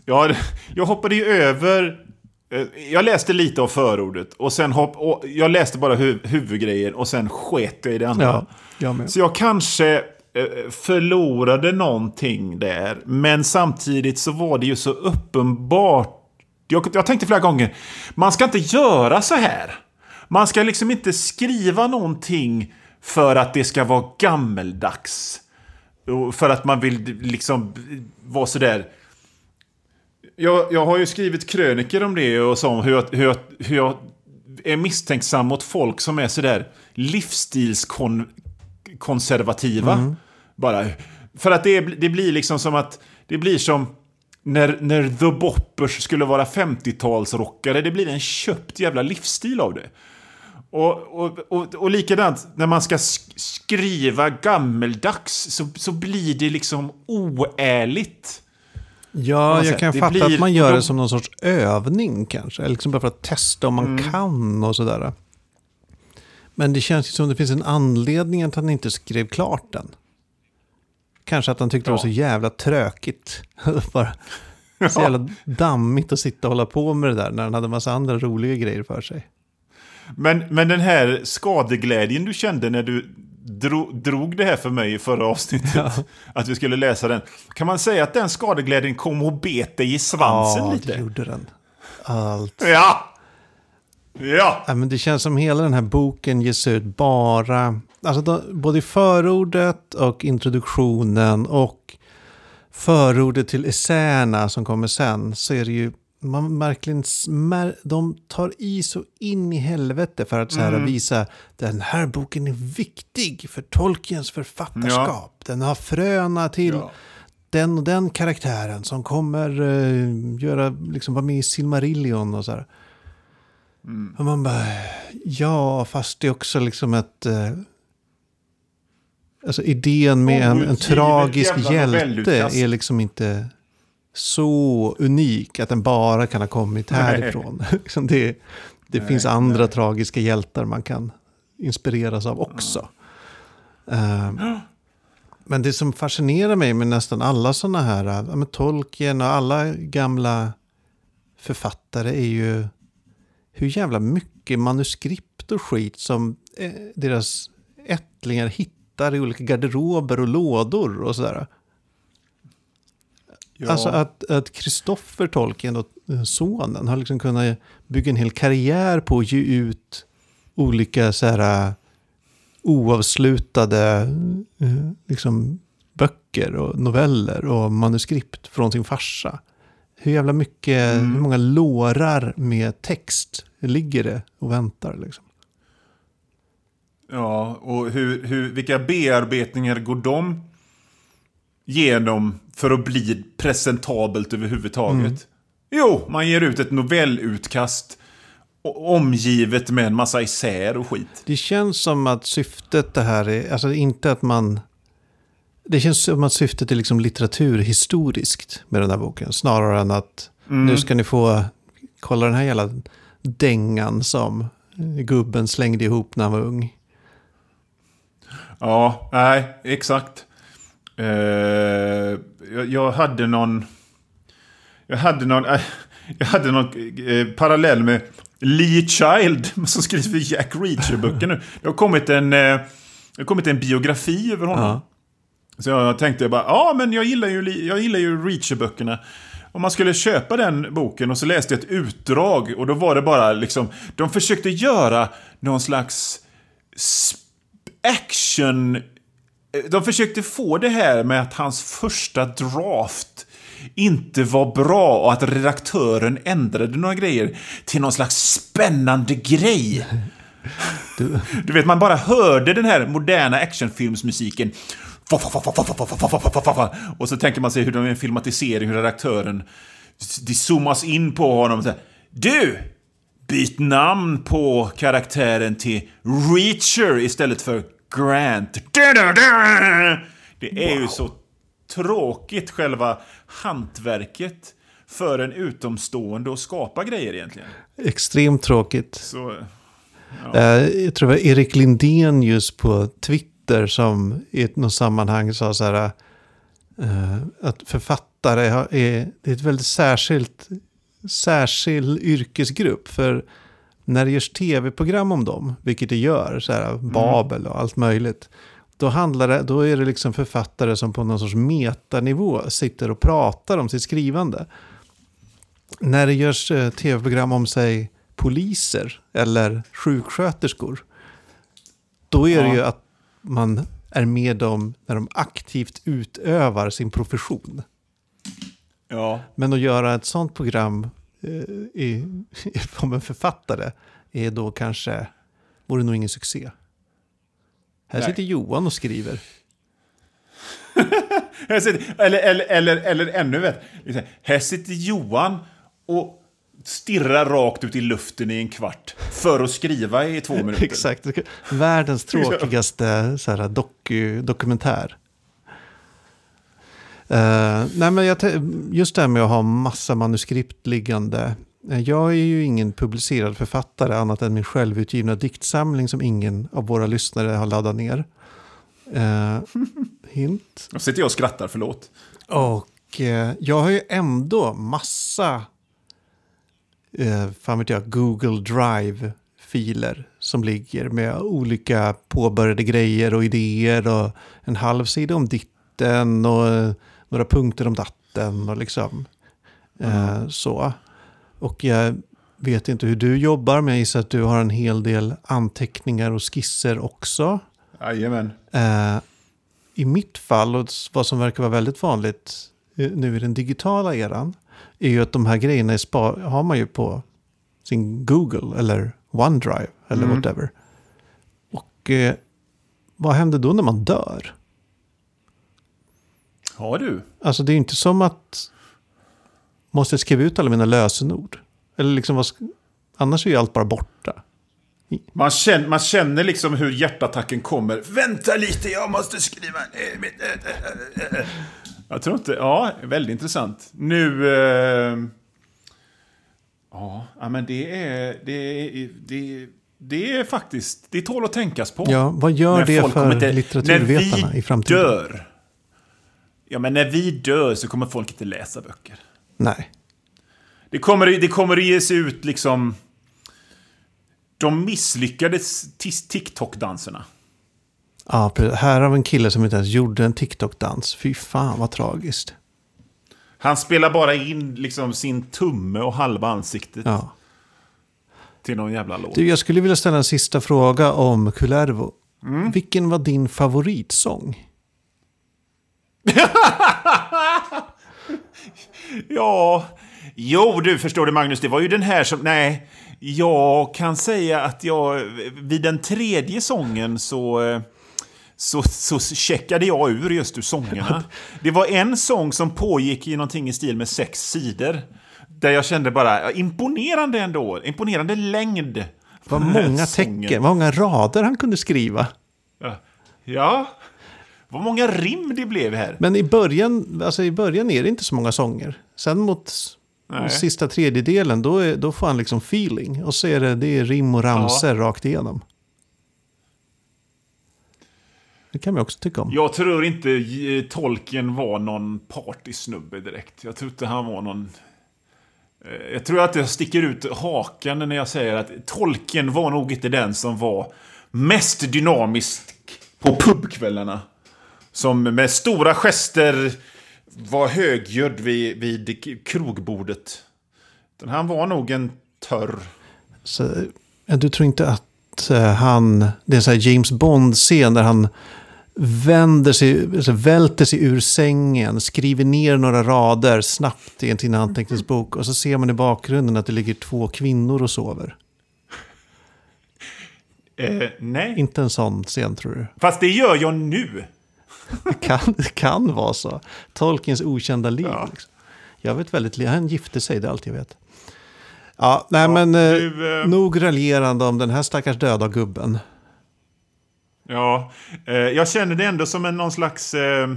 Ja, jag hoppade ju över... Jag läste lite av förordet och sen hopp, och jag läste bara hu, huvudgrejen och sen sket jag i det andra. Ja, jag. Så jag kanske eh, förlorade någonting där. Men samtidigt så var det ju så uppenbart. Jag, jag tänkte flera gånger, man ska inte göra så här. Man ska liksom inte skriva någonting för att det ska vara gammeldags. För att man vill liksom vara sådär... Jag, jag har ju skrivit kröniker om det och så, om hur jag, hur, jag, hur jag är misstänksam mot folk som är sådär livsstilskonservativa. Bara. För att det, det blir liksom som att... Det blir som när, när The Boppers skulle vara 50-talsrockare. Det blir en köpt jävla livsstil av det. Och, och, och, och likadant, när man ska sk- skriva gammeldags så, så blir det liksom oärligt. Ja, jag kan Det fatta blir- att man gör de- det som någon sorts övning kanske. Eller liksom bara för att testa om man Mm. kan och sådär. Men det känns ju som det finns en anledning att han inte skrev klart den. Kanske att han tyckte det var Ja. så jävla trökigt. bara så jävla dammigt att sitta och hålla på med det där när han hade massa andra roliga grejer för sig. Men, men den här skadeglädjen du kände när du dro, drog det här för mig i förra avsnittet, att vi skulle läsa den. Kan man säga att den skadeglädjen kom och bet dig i svansen ja, lite? det gjorde den. Allt. Ja! Ja! Ja, men det känns som hela den här boken ges ut bara, alltså då, både i förordet och introduktionen och förordet till essäerna som kommer sen så är det ju, man verkligen, smär, de tar i så in i helvete för att så här visa den här boken är viktig för Tolkiens författarskap. Den har fröna till Ja. den och den karaktären som kommer eh, göra, liksom vara med i Silmarillion och så här. Och man bara, ja, fast det är också liksom ett... Eh, alltså idén med en, en tragisk hjälte är liksom inte så unik att den bara kan ha kommit Nej. härifrån. Liksom det det Nej, finns andra nej. tragiska hjältar man kan inspireras av också. Eh, men det som fascinerar mig med nästan alla sådana här, ja, med Tolkien och alla gamla författare är ju hur jävla mycket manuskript och skit som eh, deras ättlingar hittar i olika garderober och lådor och sådär. Ja. Alltså att, att Kristoffer Tolkien, då, eh, sonen, har liksom kunnat bygga en hel karriär på att ge ut olika så här eh, oavslutade eh, liksom, böcker och noveller och manuskript från sin farsa. Hur jävla mycket, Mm. hur många lårar med text ligger det och väntar liksom. Ja, och hur, hur, vilka bearbetningar går de genom för att bli presentabelt överhuvudtaget? Mm. Jo, man ger ut ett novellutkast omgivet med en massa isär och skit. Det känns som att syftet det här är, alltså inte att man... Det känns som att syftet är liksom litteraturhistoriskt med den här boken. Snarare än att nu ska ni få Kolla den här jävla dängan som gubben slängde ihop när han var ung. Ja, nej, exakt. Eh, jag, jag hade någon... Jag hade någon... eh, jag hade någon eh, parallell med Lee Child som skriver Jack Reacher-böcker nu. Det har kommit en, det har kommit en biografi över honom. Ja. Så jag tänkte bara, ja men jag gillar ju, jag gillar ju Reacher-böckerna. Om man skulle köpa den boken och så läste jag ett utdrag och då var det bara liksom, de försökte göra någon slags action... eh, De försökte få det här med att hans första draft inte var bra och att redaktören ändrade några grejer till någon slags spännande grej. Du vet, man bara hörde den här moderna actionfilmsmusiken. Och så tänker man sig hur de är en filmatisering, hur redaktören... Det zoomas in på honom och säger Du! Byt namn på karaktären till Reacher istället för Grant. Det är ju så tråkigt, själva hantverket för en utomstående att skapa grejer egentligen. Extremt tråkigt. Så... Eh, Jag tror det var Erik Lindén just på Twitter som i något sammanhang sa så här eh, att författare är, är ett väldigt särskilt särskild yrkesgrupp. För när det görs tv-program om dem, vilket det gör, så här, Babel och allt möjligt. Då, handlar det, då är det liksom författare som på någon sorts metanivå sitter och pratar om sitt skrivande. När det görs eh, tv-program om sig poliser eller sjuksköterskor. Då är det Ja. ju att man är med dem när de aktivt utövar sin profession. Ja. Men att göra ett sånt program eh, i, om en författare är då kanske, vore nog ingen succé. Här Nej. sitter Johan och skriver. Eller, eller, eller, eller ännu värre. Här sitter Johan och stirrar rakt ut i luften i en kvart för att skriva i två minuter. Exakt, världens tråkigaste så här, doku, dokumentär. Eh, nej men jag, just det här med att ha massa manuskript liggande. Eh, Jag är ju ingen publicerad författare annat än min självutgivna diktsamling som ingen av våra lyssnare har laddat ner. Eh, hint. Då sitter jag och skrattar, förlåt. Och eh, jag har ju ändå massa, eh, fan vet jag, Google Drive-filer som ligger med olika påbörjade grejer och idéer och en halv sida om ditten och några punkter om datten och liksom eh, så. Och jag vet inte hur du jobbar, men jag gissar att du har en hel del anteckningar och skisser också. Jajamän. Eh, I mitt fall, och vad som verkar vara väldigt vanligt eh, nu i den digitala eran, är ju att de här grejerna spa- har man ju på sin Google eller OneDrive eller Mm. whatever. Och eh, vad händer då när man dör? Har du? Alltså det är ju inte som att måste jag skriva ut alla mina lösenord. Eller liksom, vad annars är ju allt bara borta. Man känner, man känner liksom hur hjärtattacken kommer. Vänta lite, jag måste skriva ner mitt... Jag tror inte... Ja, väldigt intressant. Nu... Eh, ja, men det är... Det är, det, det är faktiskt... Det tål att tänkas på. Ja, vad gör När det folk för kommer inte- litteraturvetarna när vi i framtiden? dör. Ja, men när vi dör så kommer folk inte läsa böcker. Nej. Det kommer, det kommer att ges ut liksom... De misslyckade TikTok-danserna. Ja, precis. Här har vi en kille som inte ens gjorde en TikTok-dans. Fy fan vad tragiskt. Han spelar bara in liksom sin tumme och halva ansiktet Ja. till någon jävla låt. Du, jag skulle vilja ställa en sista fråga om Kullervo. Vilken var din favoritsång? Ja, jo du förstår det Magnus, det var ju den här som... Nej, jag kan säga att jag vid den tredje sången så... Så, så checkade jag ur just ur sångerna. Det var en sång som pågick i någonting i stil med sex sidor. Där jag kände bara, imponerande ändå. Imponerande längd. Vad många tecken, vad många rader han kunde skriva. Ja. Ja. Vad många rim det blev här. Men i början, alltså i början är det inte så många sånger. Sen mot Nej. sista tredjedelen, då, är, då får han liksom feeling. Och så är det, det är rim och ramser rakt igenom. Det kan man också tycka om. Jag tror inte Tolkien var någon partysnubbe direkt. Jag tror inte han var någon... eh, Jag tror att jag sticker ut hakan när jag säger att Tolkien var nog inte den som var mest dynamisk på pubkvällarna. Som med stora gester var högljudd vid, vid krogbordet. Han var nog en törr. Så, du tror inte att eh, han, det är en James Bond-scen där han vänder sig, alltså välter sig ur sängen, skriver ner några rader snabbt i en sin anteckningsbok och så ser man i bakgrunden att det ligger två kvinnor och sover. Eh, nej. Inte en sån scen tror du? Fast det gör jag nu. Det kan, det kan vara så. Tolkiens okända liv. Ja. Liksom. Jag vet väldigt lite, han gifte sig, det är allt jag vet. Ja, nej Ja, men eh, du, eh, nog raljerande om den här stackars döda gubben. Ja, eh, jag känner det ändå som en någon slags eh,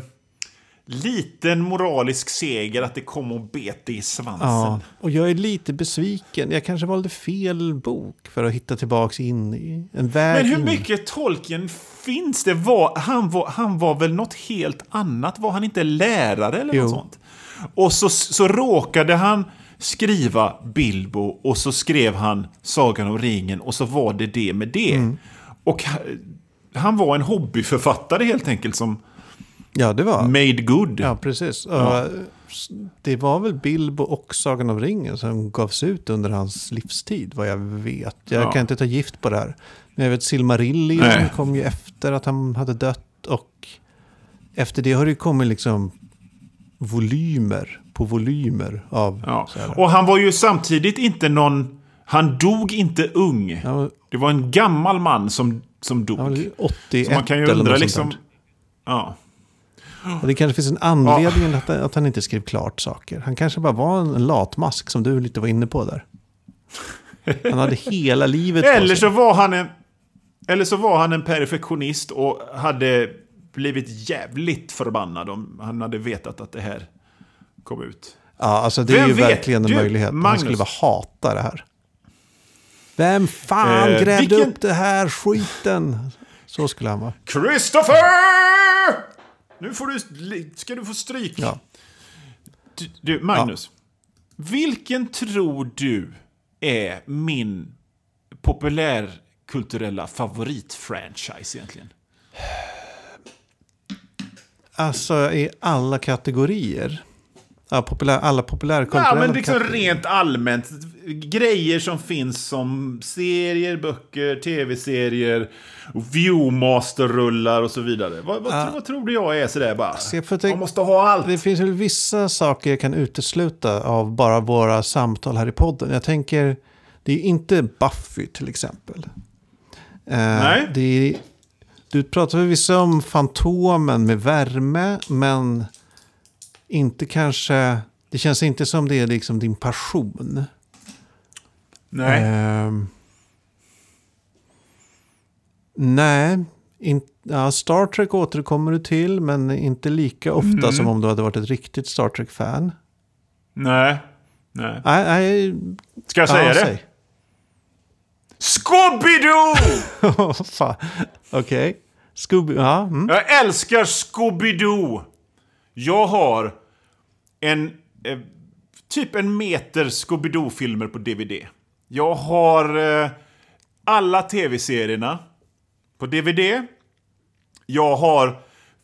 liten moralisk seger att det kom och bet i svansen. Ja, och jag är lite besviken. Jag kanske valde fel bok för att hitta tillbaka in i en väg Men hur in. mycket Tolkien finns det? Var, han, var, han var väl något helt annat? Var han inte lärare eller Jo. något sånt? Och så, så råkade han skriva Bilbo och så skrev han Sagan om ringen och så var det det med det. Mm. Och ha- han var en hobbyförfattare helt enkelt som Ja, det var. made good. Ja, precis. Ja. Det var väl Bilbo och Sagan om ringen som gavs ut under hans livstid, vad jag vet. Jag Ja. kan inte ta gift på det här. Men jag vet Silmarillion Nej. kom ju efter att han hade dött och efter det har det ju kommit liksom volymer på volymer av... Ja. Och han var ju samtidigt inte någon... Han dog inte ung. Var- Det var en gammal man som, som dog. han var 81 Så man kan ju undra liksom... Ja. Och det kanske finns en anledning att, att han inte skrev klart saker. Han kanske bara var en latmask som du lite var inne på där. Han hade hela livet på Eller sig. så var han en... Eller så var han en perfektionist och hade blivit jävligt förbannad om han hade vetat att det här kom ut. Ja, alltså det är Vem ju vet? verkligen en Du, möjlighet. Han Magnus. skulle bara hata det här. Vem fan Eh, grävde vilken- upp det här skiten? Så skulle han vara. Christopher! Nu får du, ska du få stryk. Ja. Du, du Magnus. Vilken tror du är min populärkulturella favoritfranchise egentligen? Alltså i alla kategorier. Ja, populär, alla populärkulturella Ja, men liksom rent allmänt. Grejer som finns som serier, böcker, tv-serier, Viewmaster-rullar och så vidare. Vad, vad, Ja. vad tror du jag är sådär bara? Får tänka- Man måste ha allt. Det finns väl vissa saker jag kan utesluta av bara våra samtal här i podden. Jag tänker, det är inte Buffy till exempel. Eh, Nej. Det är, du pratar förvisso om Fantomen med värme, men inte kanske... Det känns inte som det är liksom din passion. Nej. Ehm, nej, in, ja, Star Trek återkommer du till, men inte lika ofta Mm. som om du hade varit ett riktigt Star Trek-fan. Nej. Nej. Nej, nej. Ska jag säga ja, det? säg. Scooby-Doo! Okej. Scooby, ja. Mm. Jag älskar Scooby-Doo! Jag har en... Eh, typ en meter Scooby-Doo-filmer på DVD. Jag har eh, alla tv-serierna på DVD. Jag har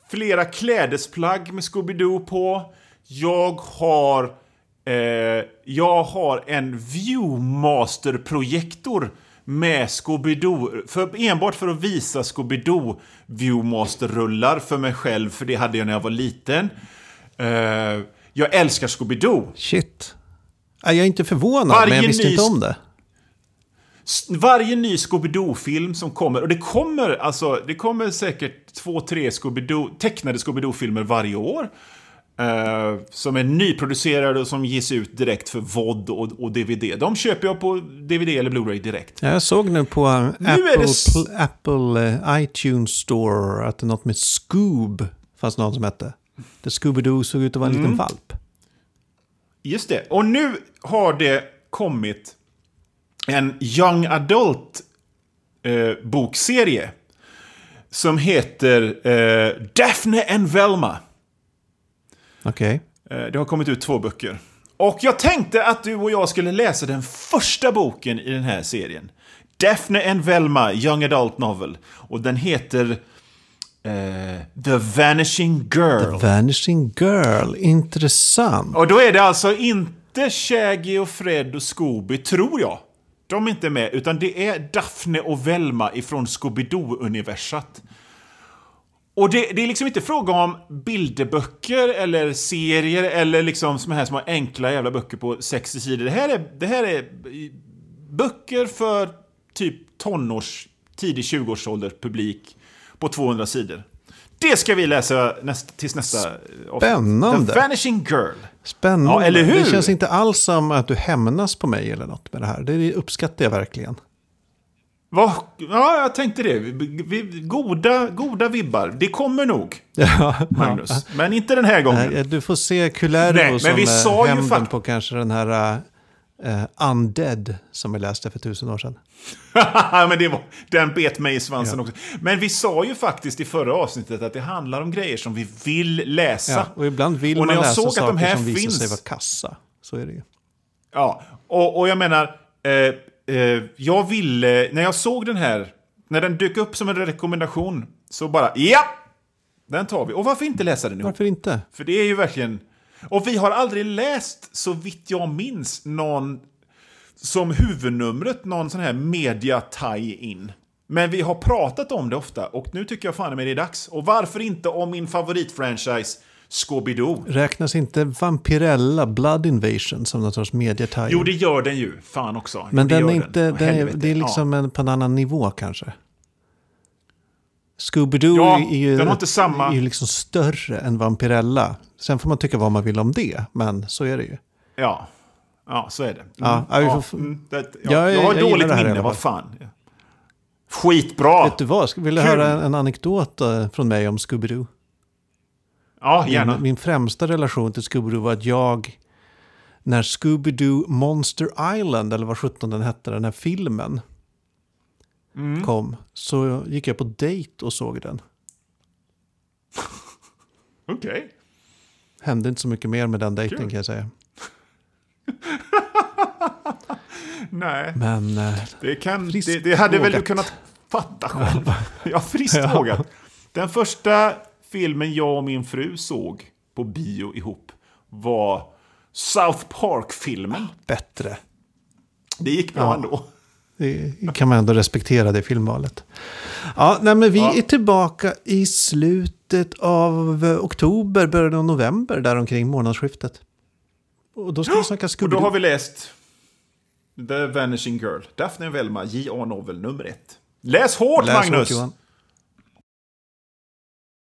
flera klädesplagg med Scooby-Doo på. Jag har... Eh, jag har en Viewmaster-projektor med Scooby-Doo. För, enbart för att visa Scooby-Doo Viewmaster-rullar för mig själv. För det hade jag när jag var liten. Eh, jag älskar Scooby-Doo. Shit. Ja, Jag är inte förvånad, Varje men jag visste inte om det. Varje ny Scooby-Doo-film som kommer, och det kommer alltså, det kommer säkert två, tre Scooby-Doo, tecknade Scooby-Doo-filmer varje år. Eh, som är nyproducerade och som ges ut direkt för VOD och, och DVD. De köper jag på DVD eller Blu-ray direkt. Jag såg nu på um, Nu Apple, det Apple eh, iTunes Store att det är något med Scoob fanns någon som hette. Där Scooby-Doo såg ut att vara en Mm. liten valp. Just det. Och nu har det kommit en young adult eh, bokserie. Som heter Daphne and Velma. Okej. Eh, det har kommit ut två böcker. Och jag tänkte att du och jag skulle läsa den första boken i den här serien. Daphne and Velma, Young Adult Novel. Och den heter eh, The Vanishing Girl. Vanishing Girl, intressant. Och då är det alltså inte Shaggy och Fred och Scooby, tror jag. De är inte med, utan det är Daphne och Velma ifrån Scooby-Doo-universat. Och det, det är liksom inte fråga om bilderböcker eller serier eller liksom såna här små enkla jävla böcker på 60 sidor. Det här är, det här är böcker för typ tonårs, tidig 20-årsålder publik på 200 sidor. Det ska vi läsa näst, tills nästa. Spännande. The Vanishing Girl. Spännande. Ja, eller hur? Det känns inte alls som att du hämnas på mig eller något med det här. Det uppskattar jag verkligen. Va? Ja, jag tänkte det. Vi, goda, goda vibbar. Det kommer nog, Ja, Magnus. Men inte den här gången. Nej, du får se Kulero Nej, men som vi eh, sa ju hämnden fakt- på kanske den här uh, Undead som vi läste för tusen år sedan. men det var, den bet mig i svansen också. Men vi sa ju faktiskt i förra avsnittet att det handlar om grejer som vi vill läsa. Ja, och ibland vill Och man läsa såg att saker de här som visar finns- sig vara kassa. Så är det ju. Ja, och, och jag menar, eh, eh, jag ville, när jag såg den här, när den dök upp som en rekommendation, så bara ja! Den tar vi. Och varför inte läsa den ihop? Varför inte? För det är ju verkligen... Och vi har aldrig läst, så vitt jag minns, någon som huvudnumret, någon sån här media tie-in. Men vi har pratat om det ofta och nu tycker jag fan mig det är dags. Och varför inte om min favoritfranchise Scooby-Doo? Räknas inte Vampirella Blood Invasion som någon sorts mediatie? Jo, det gör den ju. Fan också. Men Jo, det den är inte, Åh, den är, det är liksom en, på en annan nivå kanske. Scooby-Doo Ja, är ju, den har inte samma- är ju liksom större än Vampirella. Sen får man tycka vad man vill om det, men så är det ju. Ja. ja. Ja, så är det. Mm. Ja, ja, får- mm, det, ja, Jag- jag har jag dåligt minne, vad fan. Skitbra! Vet du vad, vill du höra en anekdot eh, från mig om Scooby-Doo? Ja, gärna. Min, min främsta relation till Scooby-Doo var att jag, när Scooby-Doo Monster Island, eller vad sjutton den hette, den här filmen, Mm. kom, så gick jag på dejt och såg den. Okej. Hände inte så mycket mer med den dejten Kul. kan jag säga. Nej, Men eh, det, kan, det, det hade väl du kunnat fatta själv. Ja, friskt vågat. Den första filmen jag och min fru såg på bio ihop var South Park-filmen. bättre. Det gick bra Ja. ändå. Det kan man ändå respektera det filmvalet. Ja, nej, men vi Ja. är tillbaka i slutet av eh, oktober, början av november, däromkring månadsskiftet. Och då ska vi snacka Och då har vi läst The Vanishing Girl. Daphne Velma, J.A. Novel nummer ett. Läs hårt, Läs hårt, Magnus! Johan.